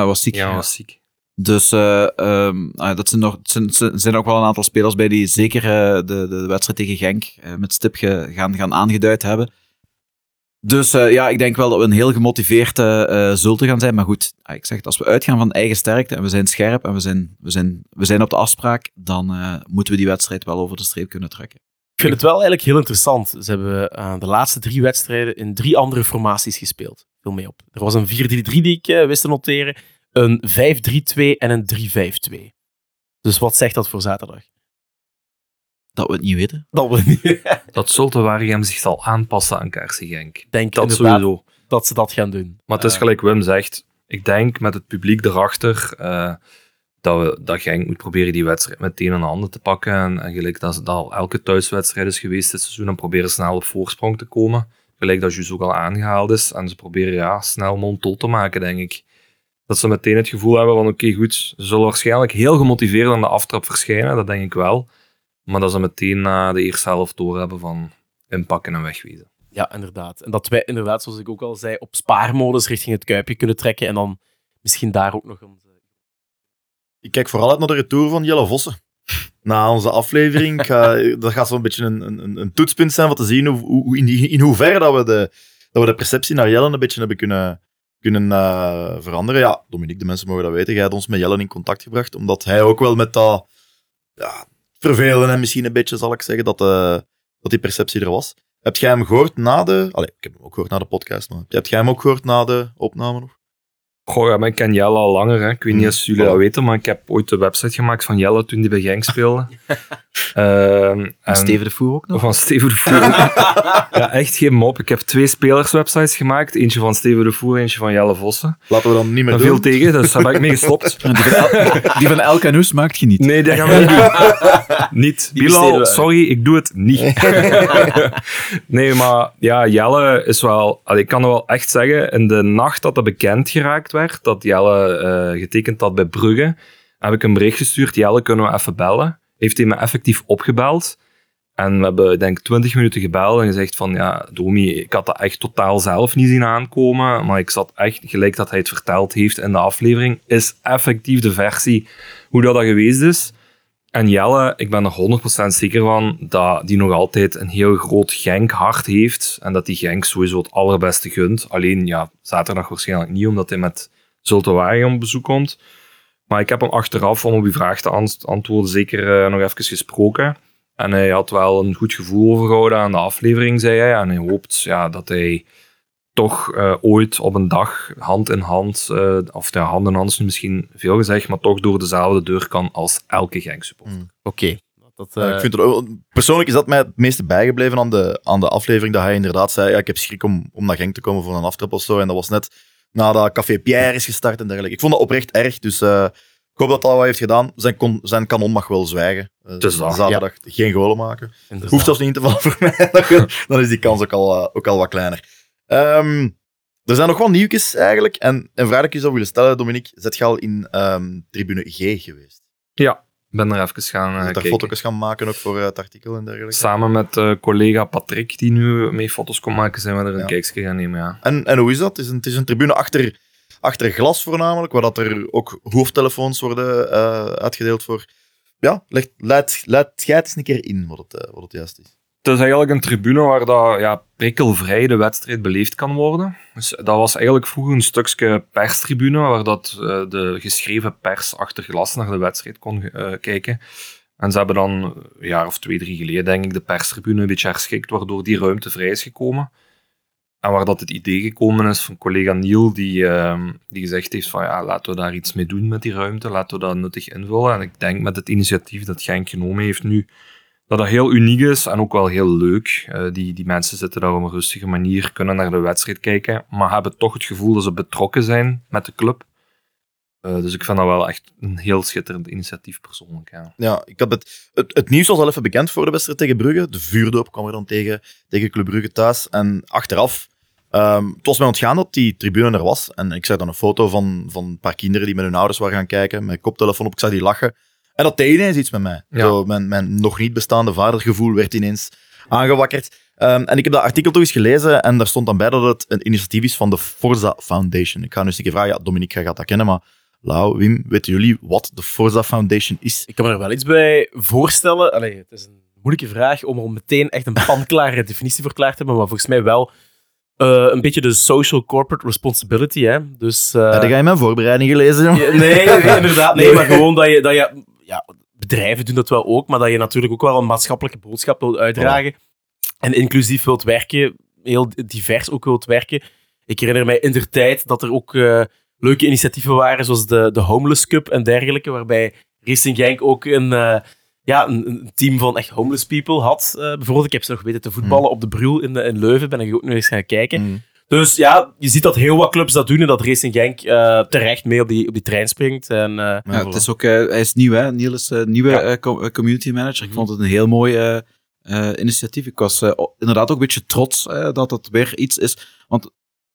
Ah, was ziek. Ja, was ziek. Dus uh, um, dat zijn, nog, zijn, zijn ook wel een aantal spelers bij die zeker uh, de, de wedstrijd tegen Genk met stip ge, gaan, gaan aangeduid hebben. Dus ja, ik denk wel dat we een heel gemotiveerde Zulte gaan zijn. Maar goed, ah, ik zeg het, als we uitgaan van eigen sterkte en we zijn scherp en we zijn, we zijn, we zijn op de afspraak, dan moeten we die wedstrijd wel over de streep kunnen trekken. Ik vind het wel eigenlijk heel interessant. Ze hebben uh, de laatste drie wedstrijden in drie andere formaties gespeeld. Veel mee op. Er was een 4-3-3 die ik uh, wist te noteren, een 5-3-2 en een 3-5-2. Dus wat zegt dat voor zaterdag? Dat we het niet weten. Dat we het niet weten. Dat Zulte Waregem zich zal aanpassen aan Kaarsen Genk. Denk dat sowieso. Dat ze dat gaan doen. Maar het is gelijk Wim zegt. Ik denk met het publiek erachter uh, dat, we, dat Genk moet proberen die wedstrijd meteen aan de handen te pakken. En, en gelijk dat het al elke thuiswedstrijd is geweest dit seizoen, en proberen snel op voorsprong te komen. Gelijk dat Jus ook al aangehaald is. En ze proberen ja, snel mond tot te maken, denk ik. Dat ze meteen het gevoel hebben van oké, okay, goed, ze zullen waarschijnlijk heel gemotiveerd aan de aftrap verschijnen, dat denk ik wel. Maar dat ze meteen na de eerste helft door hebben van inpakken en wegwezen. Ja, inderdaad. En dat wij inderdaad, zoals ik ook al zei, op spaarmodus richting het Kuipje kunnen trekken en dan misschien daar ook nog een ik kijk vooral uit naar de retour van Jelle Vossen. Na onze aflevering, dat gaat zo'n beetje een, een, een, toetspunt zijn om te zien hoe, hoe, in, in hoeverre dat we, de, dat we de perceptie naar Jelle een beetje hebben kunnen, kunnen uh, veranderen. Ja, Dominique, de mensen mogen dat weten. Jij hebt ons met Jelle in contact gebracht, omdat hij ook wel met dat ja, vervelen en misschien een beetje, zal ik zeggen, dat, uh, dat die perceptie er was. Heb jij hem gehoord na de... Allee, ik heb hem ook gehoord na de podcast, maar heb jij hem ook gehoord na de opname nog? Goh, ja, maar ik ken Jelle al langer. Hè. Ik weet niet of jullie dat weten, maar ik heb ooit de website gemaakt van Jelle toen die bij Genk speelde. uh, en Steven de Voer ook nog? Van Steven de Voer. ja, echt geen mop. Ik heb twee spelerswebsites gemaakt. Eentje van Steven de Voer, eentje van Jelle Vossen. Laten we dan niet meer doen. veel tegen, dus daar ben ik mee gestopt. die van, El die van Elke Noes maakt je niet. Nee, dat gaan we niet doen. niet. Bilal, sorry, ik doe het niet. nee, maar ja, Jelle is wel... Ik kan er wel echt zeggen, in de nacht dat dat bekend geraakt dat Jelle uh, getekend had bij Brugge, heb ik een bericht gestuurd. Jelle, kunnen we even bellen? Heeft hij me effectief opgebeld. En we hebben, denk ik, 20 minuten gebeld en gezegd van, ja, Domi, ik had dat echt totaal zelf niet zien aankomen, maar ik zat echt, gelijk dat hij het verteld heeft in de aflevering, is effectief de versie hoe dat, dat geweest is. En Jelle, ik ben er 100% zeker van dat die nog altijd een heel groot Genk hart heeft en dat die Genk sowieso het allerbeste gunt. Alleen, ja, zaterdag waarschijnlijk niet, omdat hij met Zulte op bezoek komt. Maar ik heb hem achteraf, om op uw vraag te antwoorden, zeker uh, nog even gesproken. En hij had wel een goed gevoel overgehouden aan de aflevering, zei hij. En hij hoopt ja, dat hij toch uh, ooit op een dag hand in hand, uh, of ja, hand in hand is misschien veel gezegd, maar toch door dezelfde deur kan als elke Genk supporter. Mm. Oké, okay. Eh, ik vind persoonlijk is dat mij het meeste bijgebleven aan de, aan de aflevering, dat hij inderdaad zei, ja, ik heb schrik om, om naar Genk te komen voor een aftrap of zo. En dat was net nadat Café Pierre is gestart en dergelijke. Ik vond dat oprecht erg, dus eh, ik hoop dat dat wat heeft gedaan. Zijn, kon, zijn kanon mag wel zwijgen. Eh, zaterdag geen golen maken. inderdaad. Hoeft zelfs niet in te vallen voor mij. Dan- is die kans ook al, eh, ook al wat kleiner. Ehm, er zijn nog wat nieuwtjes eigenlijk. En een vraag die ik je zou willen stellen, Dominique. Zet je al in ehm, tribune G geweest? Ja, ik ben er even gaan uh, daar kijken. foto's gaan maken ook voor eh, het artikel en dergelijke? Samen met eh, collega Patrick, die nu mee foto's komt maken, zijn we er een Ja. kijkje gaan nemen. Ja. En, en hoe is dat? Het is een, het is een tribune achter, achter glas voornamelijk, waar dat er ook hoofdtelefoons worden uitgedeeld voor. Ja, leg, leid, leid eens een keer in wat het, wat het juist is. Het is eigenlijk een tribune waar dat, ja, prikkelvrij de wedstrijd beleefd kan worden. Dus dat was eigenlijk vroeger een stukje perstribune waar dat, eh, de geschreven pers achter glas naar de wedstrijd kon eh, kijken. En ze hebben dan een jaar of twee, drie geleden, denk ik, de perstribune een beetje herschikt, waardoor die ruimte vrij is gekomen. En waar dat het idee gekomen is van collega Niel, die, ehm, die gezegd heeft van ja, laten we daar iets mee doen met die ruimte, laten we dat nuttig invullen. En ik denk met het initiatief dat Genk genomen heeft nu, dat dat heel uniek is en ook wel heel leuk. Eh, die, die mensen zitten daar op een rustige manier, kunnen naar de wedstrijd kijken, maar hebben toch het gevoel dat ze betrokken zijn met de club. Eh, dus ik vind dat wel echt een heel schitterend initiatief persoonlijk. Ja. Ja, ik had het, het, nieuws was al even bekend voor de wedstrijd tegen Brugge. De vuurdoop kwam er dan tegen, tegen Club Brugge thuis. En achteraf, ehm, het was mij ontgaan dat die tribune er was. En ik zag dan een foto van, van een paar kinderen die met hun ouders waren gaan kijken, met koptelefoon op. Ik zag die lachen. En dat deed ineens iets met mij. Ja. Zo, mijn, mijn nog niet bestaande vadergevoel werd ineens aangewakkerd. Ehm, en ik heb dat artikel toch eens gelezen en daar stond dan bij dat het een initiatief is van de Forza Foundation. Ik ga nu eens een keer vragen, ja, Dominique, jij gaat dat kennen, maar Lau, Wim, weten jullie wat de Forza Foundation is? Ik kan me er wel iets bij voorstellen. Allee, het is een moeilijke vraag om er meteen echt een panklare definitie voor klaar te hebben, maar volgens mij wel eh, een beetje de social corporate responsibility. Hè? Dus, eh, Heb jij mijn voorbereiding gelezen? jongen? Ja, nee, inderdaad. Nee, maar gewoon dat je, dat je... Ja, bedrijven doen dat wel ook, maar dat je natuurlijk ook wel een maatschappelijke boodschap wilt uitdragen. En inclusief wilt werken, heel divers ook wilt werken. Ik herinner mij in der tijd dat er ook eh, leuke initiatieven waren, zoals de, de Homeless Cup en dergelijke, waarbij Racing Genk ook een, eh, ja, een, een team van echt homeless people had. eh, bijvoorbeeld, ik heb ze nog weten te voetballen op de Brul in, in Leuven, ben ik ook nog eens gaan kijken. Mm. Dus ja, je ziet dat heel wat clubs dat doen en dat Racing Genk eh, terecht mee op die, op die trein springt. En, eh, Ja, het is ook, eh, hij is nieuw, hè? Niels is nieuwe Ja. community manager. Ik Mhm. vond het een heel mooi eh, eh, initiatief. Ik was eh, inderdaad ook een beetje trots dat het weer iets is. Want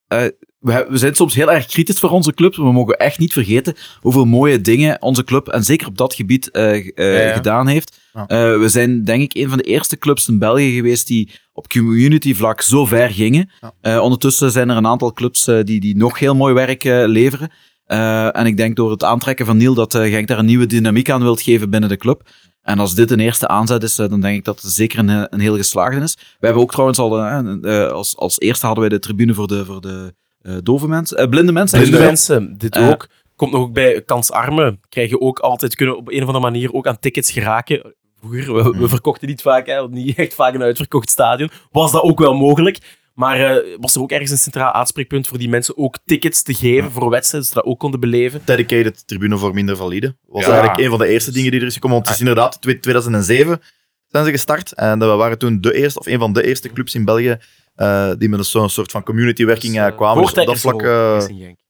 eh, we, we zijn soms heel erg kritisch voor onze clubs. maar We mogen echt niet vergeten hoeveel mooie dingen onze club, en zeker op dat gebied, eh, g- eh, Ja, ja. gedaan heeft. Ja. Eh, we zijn denk ik een van de eerste clubs in België geweest die op community vlak zo ver gingen. Ja. Eh, ondertussen zijn er een aantal clubs eh, die, die nog heel mooi werk eh, leveren. Eh, en ik denk door het aantrekken van Niel dat eh, Genk daar een nieuwe dynamiek aan wilt geven binnen de club. En als dit een eerste aanzet is, dan denk ik dat het zeker een, een heel geslaagde is. We hebben ook trouwens al, als, als eerste hadden wij de tribune voor de, voor de eh, dove mensen, eh, blinde mensen. Blinde mensen, dit ook. Komt nog ook bij kansarmen. Krijgen ook altijd, kunnen op een of andere manier ook aan tickets geraken. Vroeger, we, we verkochten niet vaak, hè, niet echt vaak een uitverkocht stadion. Was dat ook wel mogelijk. Maar eh, was er ook ergens een centraal aanspreekpunt voor die mensen ook tickets te geven voor wedstrijden, zodat ze dat ook konden beleven? Dedicated tribune voor minder valide. Was Ja. eigenlijk een van de eerste dingen die er is gekomen. Want het is inderdaad, twe- 2007 zijn ze gestart. En we waren toen de eerste, of een van de eerste clubs in België, eh, die met een zo'n soort van community werking eh, kwamen. Dus op dat vlak eh,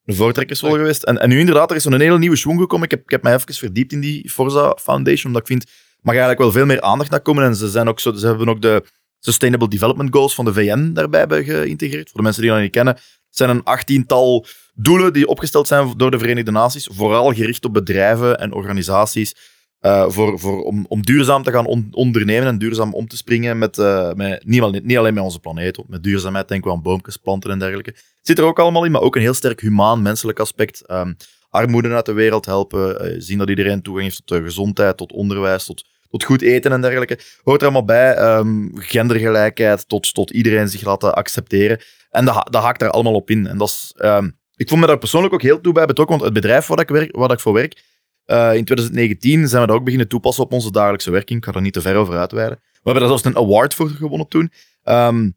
een voortrekkersrol geweest. En, en nu inderdaad, er is zo'n hele nieuwe schwung gekomen. Ik heb, ik heb mij even verdiept in die Forza Foundation, omdat ik vind, mag eigenlijk wel veel meer aandacht naar komen. En ze, zijn ook ze hebben ook de Sustainable Development Goals van de VN daarbij geïntegreerd. Voor de mensen die dat niet kennen, het zijn een achttiental doelen die opgesteld zijn door de Verenigde Naties, vooral gericht op bedrijven en organisaties, eh, voor, voor, om, om duurzaam te gaan on- ondernemen en duurzaam om te springen met, eh, met niet, alleen, niet alleen met onze planeet, want met duurzaamheid denken we aan boompjes, planten en dergelijke. Zit er ook allemaal in, maar ook een heel sterk humaan, menselijk aspect. Ehm, armoede uit de wereld helpen, eh, zien dat iedereen toegang heeft tot eh, gezondheid, tot onderwijs, tot, tot goed eten en dergelijke. Hoort er allemaal bij. ehm, gendergelijkheid, tot, tot iedereen zich laten accepteren. En dat, dat haakt daar allemaal op in. En dat is, ehm, ik voel me daar persoonlijk ook heel toe bij betrokken, want het bedrijf waar ik, werk, waar ik voor werk, eh, in 2019 zijn we dat ook beginnen toepassen op onze dagelijkse werking. Ik ga er niet te ver over uitweiden. We hebben daar zelfs een award voor gewonnen toen. Ehm,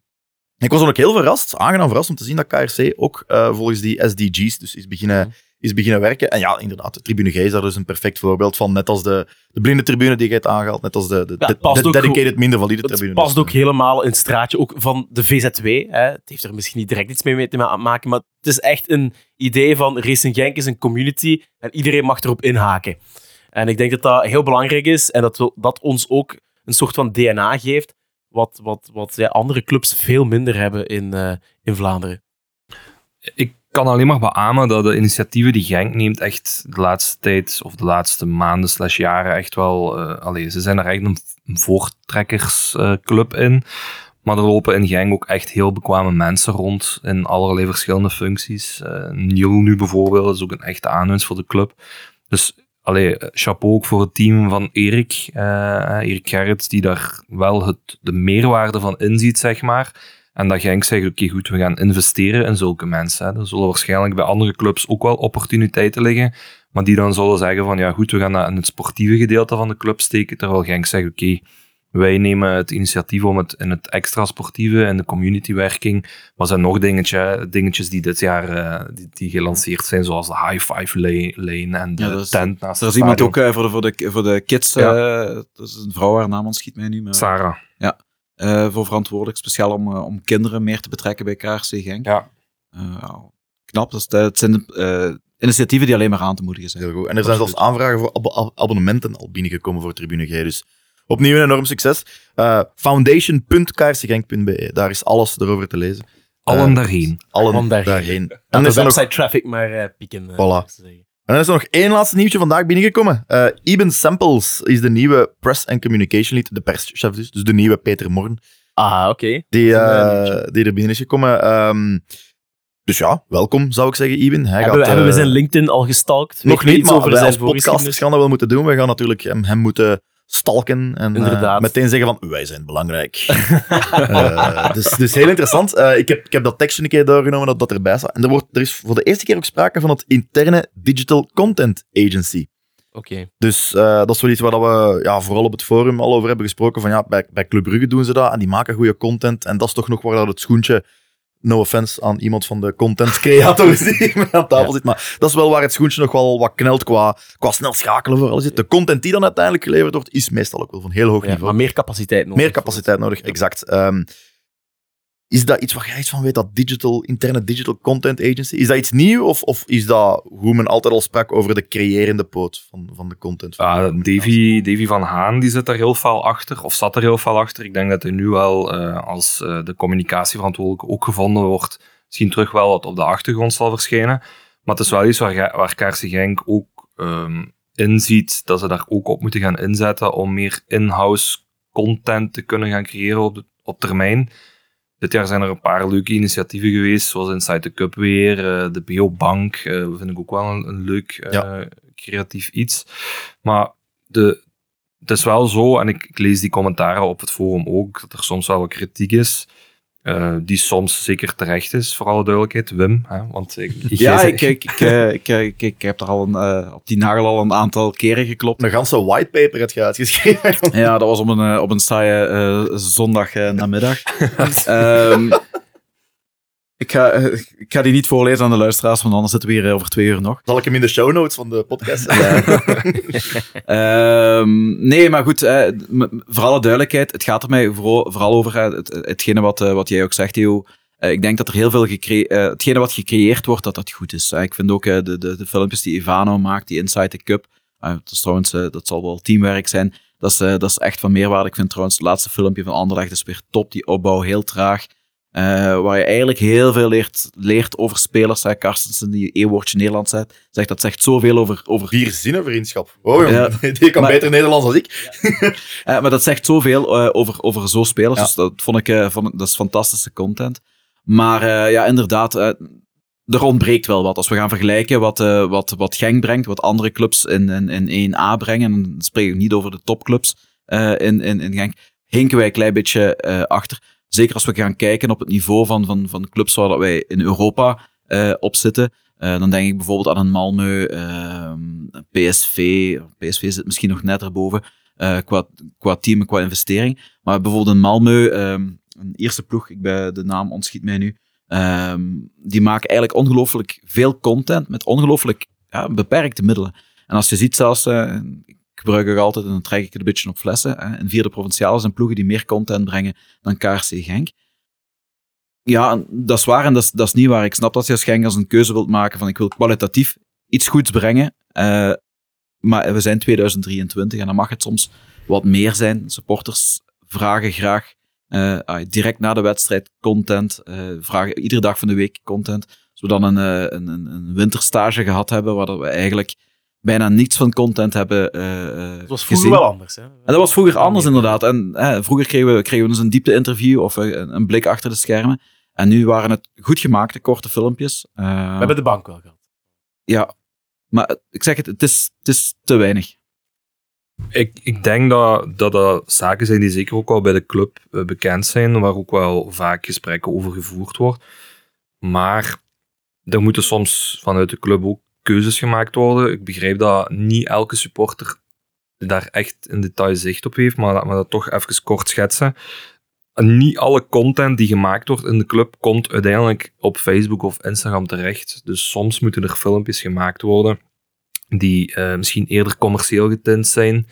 ik was dan ook heel verrast, aangenaam verrast om te zien dat KRC ook eh, volgens die SDG's dus is beginnen is beginnen werken. En ja, inderdaad, de Tribune G is daar dus een perfect voorbeeld van. Net als de, de blinde tribune die je hebt aangehaald, net als de, de, Ja, ook dedicated minder valide tribune. Het past ook helemaal in het straatje ook van de VZW. Hè. Het heeft er misschien niet direct iets mee te ma- maken, maar het is echt een idee van Racing Genk is een community en iedereen mag erop inhaken. En ik denk dat dat heel belangrijk is en dat we- dat ons ook een soort van DNA geeft, wat, wat, wat ja, andere clubs veel minder hebben in, eh, in Vlaanderen. Ik kan alleen maar beamen dat de initiatieven die Genk neemt echt de laatste tijd, of de laatste maanden slash jaren, echt wel... allee, ze zijn er echt een, voortrekkersclub in. Maar er lopen in Genk ook echt heel bekwame mensen rond in allerlei verschillende functies. Eh Niel nu bijvoorbeeld is ook een echte aanwinst voor de club. Dus allee, eh, chapeau ook voor het team van Erik, Erik Gerrits, die daar wel het, de meerwaarde van inziet, zeg maar. En dat Genk zegt, oké goed, we gaan investeren in zulke mensen. Er zullen waarschijnlijk bij andere clubs ook wel opportuniteiten liggen, maar die dan zullen zeggen van, ja goed, we gaan dat in het sportieve gedeelte van de club steken, terwijl Genk zegt, oké, wij nemen het initiatief om het in het extra sportieve en de communitywerking, maar er zijn nog dingetje, dingetjes die dit jaar eh, die, die gelanceerd zijn, zoals de High Five la- Lane en de Ja, is- tent naast Er is iemand ook eh, voor, de, voor, de, voor de kids, Ja. eh, dat is een vrouw, haar naam ontschiet mij nu, maar Sarah. Eh, voor verantwoordelijk, speciaal om, eh, om kinderen meer te betrekken bij KRC Genk. Ja. Eh, knap, dat is, de- het zijn eh, initiatieven die alleen maar aan te moedigen zijn. Heel goed. En er zijn zelfs aanvragen voor abo- ab- abonnementen al binnengekomen voor Tribune G. Dus opnieuw een enorm succes. Eh foundation.kaarsgenk.be. Daar is alles erover te lezen. Allen daarheen. Allen Allen daarheen. daarheen. En En de website traffic maar eh, pieken. Voilà. En dan is er nog één laatste nieuwtje vandaag binnengekomen. Eh Eben Samples is de nieuwe Press and Communication Lead, de perschef dus, dus de nieuwe Peter Morn, Ah, oké. die, eh, eh, die er binnen is gekomen. Ehm, dus ja, welkom zou ik zeggen, Eben. Hij Hebben, we, gaat, hebben we eh, zijn LinkedIn al gestalkt? Nog niet, maar over zijn voorgeschiedenis? gaan dat wel moeten doen. We gaan natuurlijk hem, hem moeten stalken en eh, meteen zeggen van, wij zijn belangrijk. Eh, dus, dus heel interessant. Eh, ik, heb, ik heb dat tekstje een keer doorgenomen dat dat erbij staat. En er, wordt, er is voor de eerste keer ook sprake van het interne Digital Content Agency. Oké. Dus dat is wel iets waar dat we ja, vooral op het forum al over hebben gesproken. Van, ja, bij, bij Club Brugge doen ze dat en die maken goede content. En dat is toch nog waar dat het schoentje, no offense aan iemand van de content creators die hier aan tafel Ja. zit, maar dat is wel waar het schoentje nog wel wat knelt qua, qua snel schakelen vooral zit. De content die dan uiteindelijk geleverd wordt, is meestal ook wel van heel hoog Ja, niveau. maar meer capaciteit nodig. Meer capaciteit nodig, exact. Ehm, is dat iets waar jij iets van weet, dat digital, interne digital content agency? Is dat iets nieuw of, of is dat hoe men altijd al sprak over de creërende poot van, van de content? van de communicatie? Davy, Davy van Haan die zit daar heel fel achter, of zat er heel fel achter. Ik denk dat hij nu wel, eh, als eh, de communicatieverantwoordelijke ook gevonden wordt, misschien terug wel wat op de achtergrond zal verschijnen. Maar het is wel iets waar, waar Genk ook ehm, inziet dat ze daar ook op moeten gaan inzetten om meer in-house content te kunnen gaan creëren op, de, op termijn. Dit jaar zijn er een paar leuke initiatieven geweest, zoals Inside the Cup weer, eh, de Biobank, eh vind ik ook wel een, een leuk eh, Ja. creatief iets. Maar de, het is wel zo, en ik, ik lees die commentaren op het forum ook, dat er soms wel wat kritiek is, eh, die soms zeker terecht is, voor alle duidelijkheid. Wim, hè, want ik, Ja, ik, ik, ik, eh, ik, ik, ik heb er al een, eh, op die nagel al een aantal keren geklopt. Een ganse whitepaper had je uitgeschreven. Ja, dat was op een, eh, op een saaie eh, zondag eh, namiddag. Ehm, ik, ga, eh, ik ga die niet voorlezen aan de luisteraars, want anders zitten we hier eh, over twee uur nog. Zal ik hem in de show notes van de podcast Ehm, nee, maar goed, m- voor alle duidelijkheid, het gaat er mij vooral, vooral over het, hetgene wat, wat jij ook zegt, Theo. Ik denk dat er heel veel hetgene wat gecreëerd wordt, dat dat goed is. Ik vind ook de, de, de filmpjes die Ivano maakt, die Inside the Cup, dat is trouwens, dat zal wel teamwerk zijn. Dat is, dat is echt van meerwaarde. Ik vind trouwens het laatste filmpje van Anderlecht is weer top. Die opbouw heel traag. Eh, waar je eigenlijk heel veel leert, leert over spelers. Hè. Carstensen, die E-woordje Nederlands zegt, zegt, dat zegt zoveel over, over Vier zinnen vriendschap. Oh, Ja. Die kan Maar- beter Nederlands dan ik. Eh, maar dat zegt zoveel eh, over, over zo'n spelers. Ja. Dus dat vond ik, eh, vond, ik- dat is fantastische content. Maar eh, ja, inderdaad, eh, er ontbreekt wel wat. Als we gaan vergelijken wat, eh, wat, wat Genk brengt, wat andere clubs in, in, in 1A brengen, en dan spreek ik niet over de topclubs eh, in, in, in Genk, hinken wij een klein beetje eh, achter. Zeker als we gaan kijken op het niveau van, van, van clubs waar dat wij in Europa eh, op zitten. Eh, dan denk ik bijvoorbeeld aan een Malmö, ehm, PSV. PSV zit misschien nog net erboven eh, qua, qua team en qua investering. Maar bijvoorbeeld een Malmö, ehm, een eerste ploeg, ik ben, de naam ontschiet mij nu. ehm, die maken eigenlijk ongelooflijk veel content met ongelooflijk ja, beperkte middelen. En als je ziet zelfs, gebruik het altijd en dan trek ik het een beetje op flessen, hè, in vierde provinciale zijn ploegen die meer content brengen dan KRC Genk. Ja, dat is waar en dat is, niet waar. Ik snap dat je als Genk als een keuze wilt maken van ik wil kwalitatief iets goeds brengen, eh, maar we zijn 2023 en dan mag het soms wat meer zijn. Supporters vragen graag eh, direct na de wedstrijd content, eh, vragen iedere dag van de week content. Als we dan een, een, een winterstage gehad hebben, waar we eigenlijk bijna niets van content hebben eh, eh, Het was vroeger gezien. wel anders. Hè? En dat was vroeger anders inderdaad. En hè, vroeger kregen we, kregen we dus een diepte-interview of eh, een, een blik achter de schermen. En nu waren het goed gemaakte, korte filmpjes. Eh, We hebben de bank wel gehad. Ja, maar het- ik zeg het, het is, het is te weinig. Ik, ik denk dat, dat dat zaken zijn die zeker ook wel bij de club eh, bekend zijn, waar ook wel vaak gesprekken over gevoerd wordt. Maar er moeten soms vanuit de club ook keuzes gemaakt worden. Ik begrijp dat niet elke supporter daar echt in detail zicht op heeft, maar laat me dat toch even kort schetsen. Niet alle content die gemaakt wordt in de club komt uiteindelijk op Facebook of Instagram terecht. Dus soms moeten er filmpjes gemaakt worden die eh, misschien eerder commercieel getint zijn,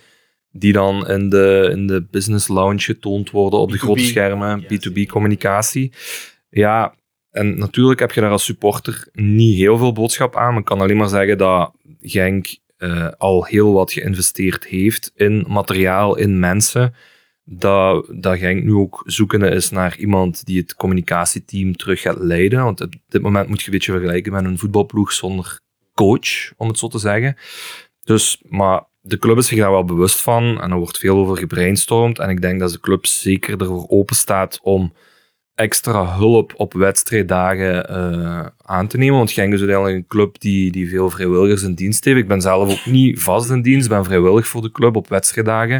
die dan in de, in de business lounge getoond worden op de B2B grote schermen, communicatie. B2B communicatie. Ja, en natuurlijk heb je daar als supporter niet heel veel boodschap aan, ik kan alleen maar zeggen dat Genk eh, al heel wat geïnvesteerd heeft in materiaal, in mensen, dat, dat Genk nu ook zoekende is naar iemand die het communicatieteam terug gaat leiden. Want op dit moment moet je een beetje vergelijken met een voetbalploeg zonder coach, om het zo te zeggen. Dus, maar de club is zich daar wel bewust van en er wordt veel over gebrainstormd. En ik denk dat de club zeker ervoor open staat om extra hulp op wedstrijddagen eh, aan te nemen. Want Genk is uiteindelijk een club die, die veel vrijwilligers in dienst heeft. Ik ben zelf ook niet vast in dienst, ben vrijwillig voor de club op wedstrijddagen.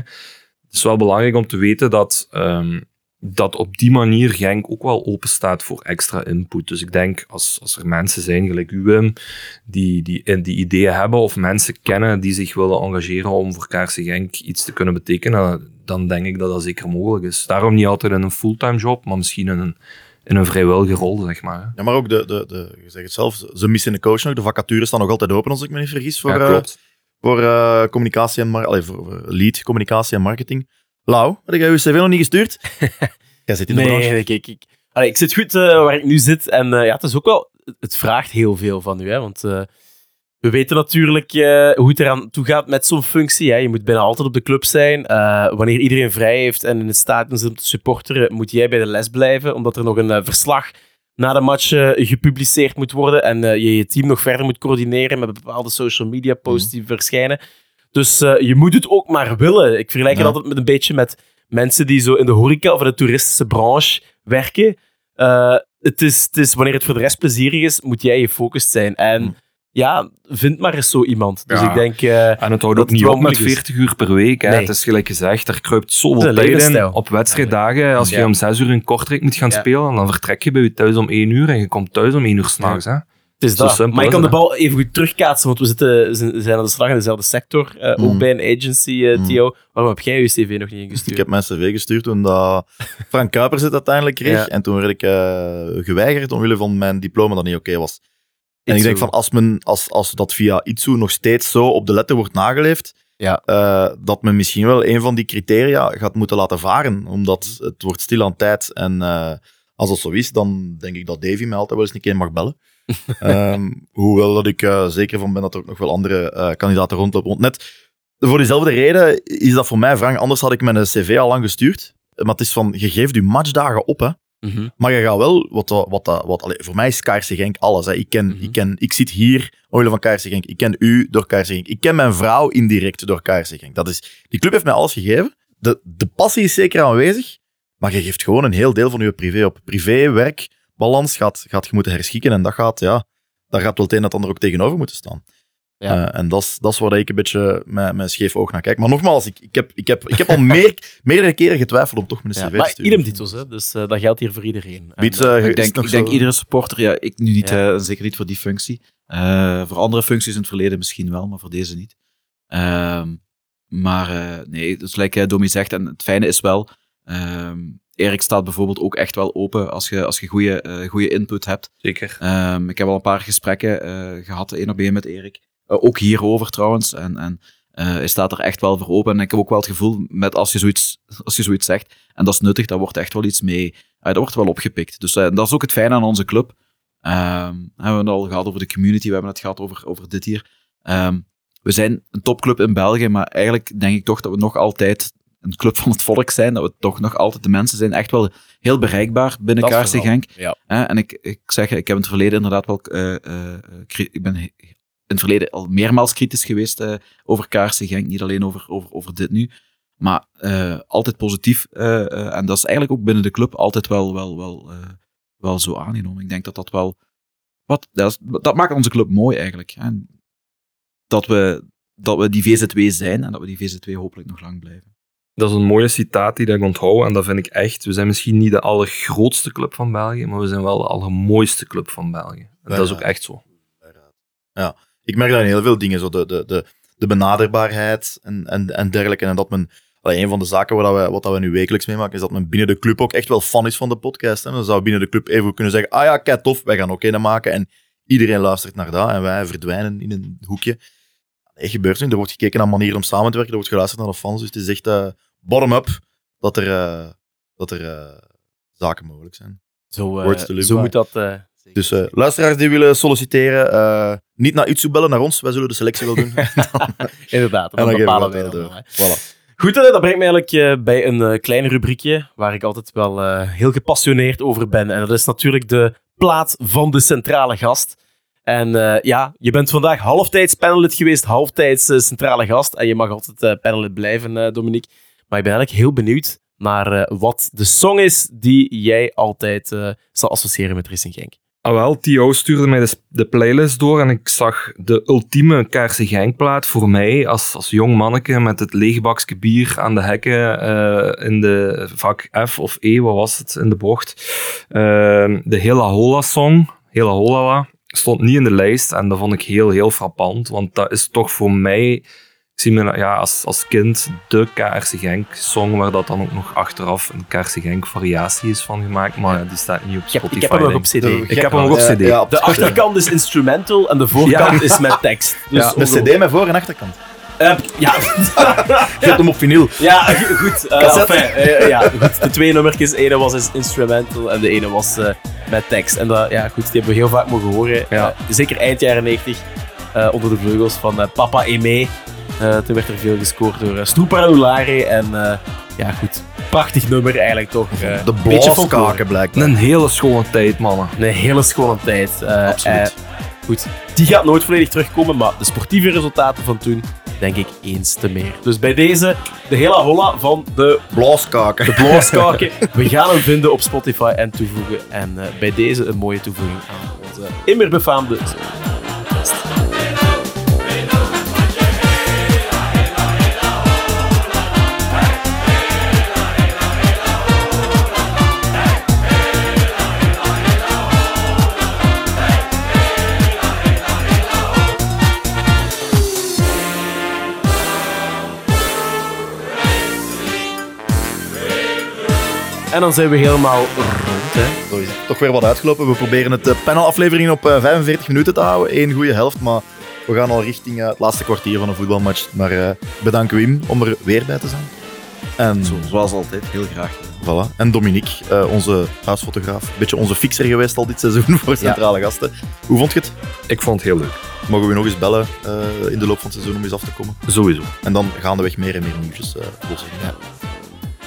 Het is wel belangrijk om te weten dat, ehm, dat op die manier Genk ook wel open staat voor extra input. Dus ik denk, als, als er mensen zijn, gelijk u Wim, die, die, die ideeën hebben of mensen kennen die zich willen engageren om voor Kaarsen Genk iets te kunnen betekenen, dan denk ik dat dat zeker mogelijk is. Daarom niet altijd in een fulltime job, maar misschien in een, in een vrijwillige rol, zeg maar. Ja, maar ook, de, de, de, je zegt het zelf, ze missen een coach nog. De vacatures staan nog altijd open, als ik me niet vergis, voor, ja, eh, voor eh, communicatie en allee, voor, voor lead, communicatie en marketing. Lau, had jij je cv nog niet gestuurd? jij zit in de branche. Nee, kijk, ik, allee, ik zit goed eh, waar ik nu zit. En eh, ja, het is ook wel... Het vraagt heel veel van u, hè. Want eh, we weten natuurlijk eh, hoe het eraan toe gaat met zo'n functie. Hè. Je moet bijna altijd op de club zijn. Eh, wanneer iedereen vrij heeft en in het stadion zit om te supporteren, moet jij bij de les blijven, omdat er nog een eh, verslag na de match gepubliceerd moet worden en je je team nog verder moet coördineren met bepaalde social media posts die verschijnen. Dus je moet het ook maar willen. Ik vergelijk het altijd met een beetje met mensen die zo in de horeca of in de toeristische branche werken. Het, is, het is, wanneer het voor de rest plezierig is, moet jij gefocust zijn. En Hm. Ja, vind maar eens zo iemand. Dus Ja. ik denk... eh, En het houdt dat ook niet wel op met moeilijk is. 40 uur per week. Hè. Nee. Het is gelijk gezegd, er kruipt zoveel een tijd in op wedstrijddagen. Als je om 6 uur in Kortrijk moet gaan Ja. spelen, dan vertrek je bij je thuis om 1 uur en je komt thuis om 1 uur s'nachts. hè. Het is Zo dat. simpel maar is kan de bal even goed terugkaatsen, want we zitten, we zijn aan de slag in dezelfde sector. eh, Ook Mm. bij een agency, eh, Mm. Theo. Waarom heb jij je cv nog niet ingestuurd? Ik heb mijn cv gestuurd toen dat Frank Kuipers het uiteindelijk kreeg. Ja. En toen werd ik eh, geweigerd omwille van mijn diploma dat niet oké was. En ik denk van, als, men, als, als dat via Itsu nog steeds zo op de letter wordt nageleefd, Ja. eh, dat men misschien wel een van die criteria gaat moeten laten varen. Omdat het wordt stil aan tijd. En eh, als dat zo is, dan denk ik dat Davy mij altijd wel eens een keer mag bellen. Ehm, hoewel dat ik eh, zeker van ben dat er ook nog wel andere kandidaten rondlopen. Want net voor diezelfde reden is dat voor mij wrang. Anders had ik mijn cv al lang gestuurd. Maar het is van, je geeft je matchdagen op, hè. Mhm. Maar je gaat wel, wat, wat, wat, allee, voor mij is KRC Genk alles. Hè. Ik, ken, Mhm. ik, ken, ik zit hier omwille van KRC Genk. Ik ken u door KRC Genk. Ik ken mijn vrouw indirect door KRC Genk. Dat is, die club heeft mij alles gegeven. De, de passie is zeker aanwezig. Maar je geeft gewoon een heel deel van je privé op. Privé, werk, balans gaat, gaat je moeten herschikken. En dat gaat, ja, daar gaat wel het een en ander ook tegenover moeten staan. Ja. Eh, en dat is, dat is waar ik een beetje met, met scheef oog naar kijk. Maar nogmaals, ik, ik, heb, ik, heb, ik heb al meer, meerdere keren getwijfeld om toch mijn Ja, cv te maar sturen. idem titels, hè. dus eh, dat geldt hier voor iedereen. Eh, ik denk, ik denk iedere supporter, ja, ik nu niet, Ja. eh, zeker niet voor die functie. Eh, voor andere functies in het verleden misschien wel, maar voor deze niet. Ehm, maar eh, nee, dus gelijk eh, Domi zegt, en het fijne is wel, ehm, Erik staat bijvoorbeeld ook echt wel open als je, als je goede, eh, goede input hebt. Zeker. Ehm, ik heb al een paar gesprekken eh, gehad, één op één met Erik. Eh, ook hierover trouwens. En, en eh, hij staat er echt wel voor open. En ik heb ook wel het gevoel, met als je zoiets, als je zoiets zegt, en dat is nuttig, daar wordt echt wel iets mee, eh, dat wordt wel opgepikt. Dus dat is ook het fijne aan onze club. Ehm, we hebben het al gehad over de community, we hebben het gehad over, over dit hier. Ehm, we zijn een topclub in België, maar eigenlijk denk ik toch dat we nog altijd een club van het volk zijn, dat we toch nog altijd de mensen zijn, echt wel heel bereikbaar binnen vooral. Genk. Ja. En ik, ik zeg, ik heb in het verleden inderdaad wel. ik ben in het verleden al meermaals kritisch geweest eh, over KRC Genk. Niet alleen over, over, over dit nu. Maar eh, altijd positief. eh, eh, en dat is eigenlijk ook binnen de club altijd wel, wel, wel, eh, wel zo aangenomen. Ik denk dat dat wel. Wat, dat, is- dat maakt onze club mooi eigenlijk. Hè. Dat, we, dat we die VZW zijn en dat we die VZW hopelijk nog lang blijven. Dat is een mooie citaat die dat ik onthoud. En dat vind ik echt. We zijn misschien niet de allergrootste club van België, maar we zijn wel de allermooiste club van België. En dat is ook echt zo. Ja, ik merk dat in heel veel dingen, zo de, de, de, de benaderbaarheid en, en, en dergelijke. En dat men, allee, een van de zaken wat, we, wat dat we nu wekelijks meemaken, is dat men binnen de club ook echt wel fan is van de podcast. Hè. Dan zou binnen de club even kunnen zeggen, ah ja, kijk tof, wij gaan ook een maken. En iedereen luistert naar dat en wij verdwijnen in een hoekje. Nee, gebeurt niet. Er wordt gekeken naar manieren om samen te werken, er wordt geluisterd naar de fans. Dus het is echt eh, bottom-up dat er, eh, dat er eh, zaken mogelijk zijn. Zo, zo moet dat... Dus eh, luisteraars die willen solliciteren, eh, niet naar Itsu bellen, naar ons. Wij zullen de selectie wel doen. Inderdaad, En dat bepalen wij dan. Voilà. Goed, dat brengt mij eigenlijk eh, bij een klein rubriekje waar ik altijd wel heel gepassioneerd over ben. En dat is natuurlijk de plaat van de centrale gast. En ja, je bent vandaag halftijds panelid geweest, halftijds centrale gast. En je mag altijd panelid blijven, Dominique. Maar ik ben eigenlijk heel benieuwd naar wat de song is die jij altijd zal associëren met Racing Genk. Ah wel, T.O. stuurde mij de, de playlist door en ik zag de ultieme Kaarse Genkplaat voor mij als, als jong manneke met het leegbakje bier aan de hekken eh, in de vak F of E, wat was het, in de bocht. Ehm, de Hela Hola song, Hela Hola, stond niet in de lijst en dat vond ik heel, heel frappant, want dat is toch voor mij, zie me ja, als, als kind de Kaarse Genk song, waar dat dan ook nog achteraf een Kaarse Genk variatie is van gemaakt, maar ja, die staat niet op Spotify. ik heb hem nog op. CD. Ik heb hem ook op CD. ja, op De achterkant is instrumental en de voorkant Ja. is met tekst. Dus Ja, Een cd met voor- en achterkant. Eh, ja. Je hebt hem op vinyl. ja, goed. eh, enfin, eh, ja, goed. De twee nummertjes, de ene was instrumental en de ene was eh, met tekst. En dat, ja, goed, die hebben we heel vaak mogen horen. Ja. Zeker eind jaren 90, eh, onder de vleugels van Papa Aimé. Eh toen werd er veel gescoord door uh, Stroeparulare. En eh, ja, goed. Prachtig nummer eigenlijk toch. eh, De blaaskaken blijkt. Een hele schone tijd, mannen. Een hele schone tijd. Eh, Absoluut. eh, goed, die gaat nooit volledig terugkomen, maar de sportieve resultaten van toen, denk ik, eens te meer. Dus bij deze, de hele holla van de, Blaaskaken. de blauwskaken. We gaan hem vinden op Spotify en toevoegen. En eh, bij deze een mooie toevoeging aan onze immer befaamde En dan zijn we helemaal rond, hè. Zo is het. Toch weer wat uitgelopen. We proberen het eh, panelaflevering op eh, 45 minuten te houden. Eén goede helft, maar we gaan al richting eh, het laatste kwartier van een voetbalmatch. Maar eh bedankt Wim om er weer bij te zijn. En, Zo, zoals altijd, heel graag. voilà. en Dominique, eh, onze huisfotograaf. Een beetje onze fixer geweest al dit seizoen voor centrale gasten. Hoe vond je het? Ik vond het heel leuk. Mogen we nog eens bellen eh, in de loop van het seizoen om eens af te komen? Sowieso. En dan gaandeweg meer en meer nieuwtjes uh, lossen.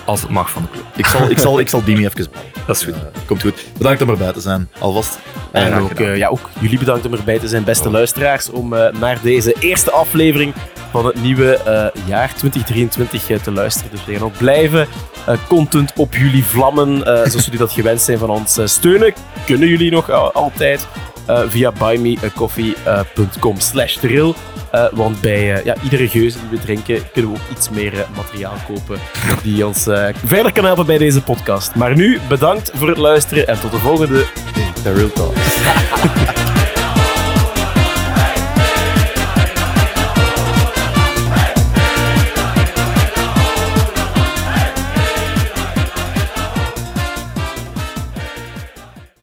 Als het mag van de club. Ik zal, ik zal, ik zal Dimi even bellen. Dat is goed. Eh, komt goed. Bedankt om erbij te zijn. Alvast. En graag ook, eh, ja, ook jullie bedankt om erbij te zijn, beste luisteraars, om eh, naar deze eerste aflevering van het nieuwe eh, jaar 2023 eh, te luisteren. Dus we gaan ook blijven eh, content op jullie vlammen, eh, zoals jullie dat gewend zijn van ons eh, steunen. Kunnen jullie nog al- altijd eh, via buymeacoffee.com slash Eh, want bij eh, ja, iedere geuze die we drinken, kunnen we ook iets meer eh, materiaal kopen die ons verder kan helpen bij deze podcast. Maar nu, bedankt voor het luisteren en tot de volgende The Real Talk.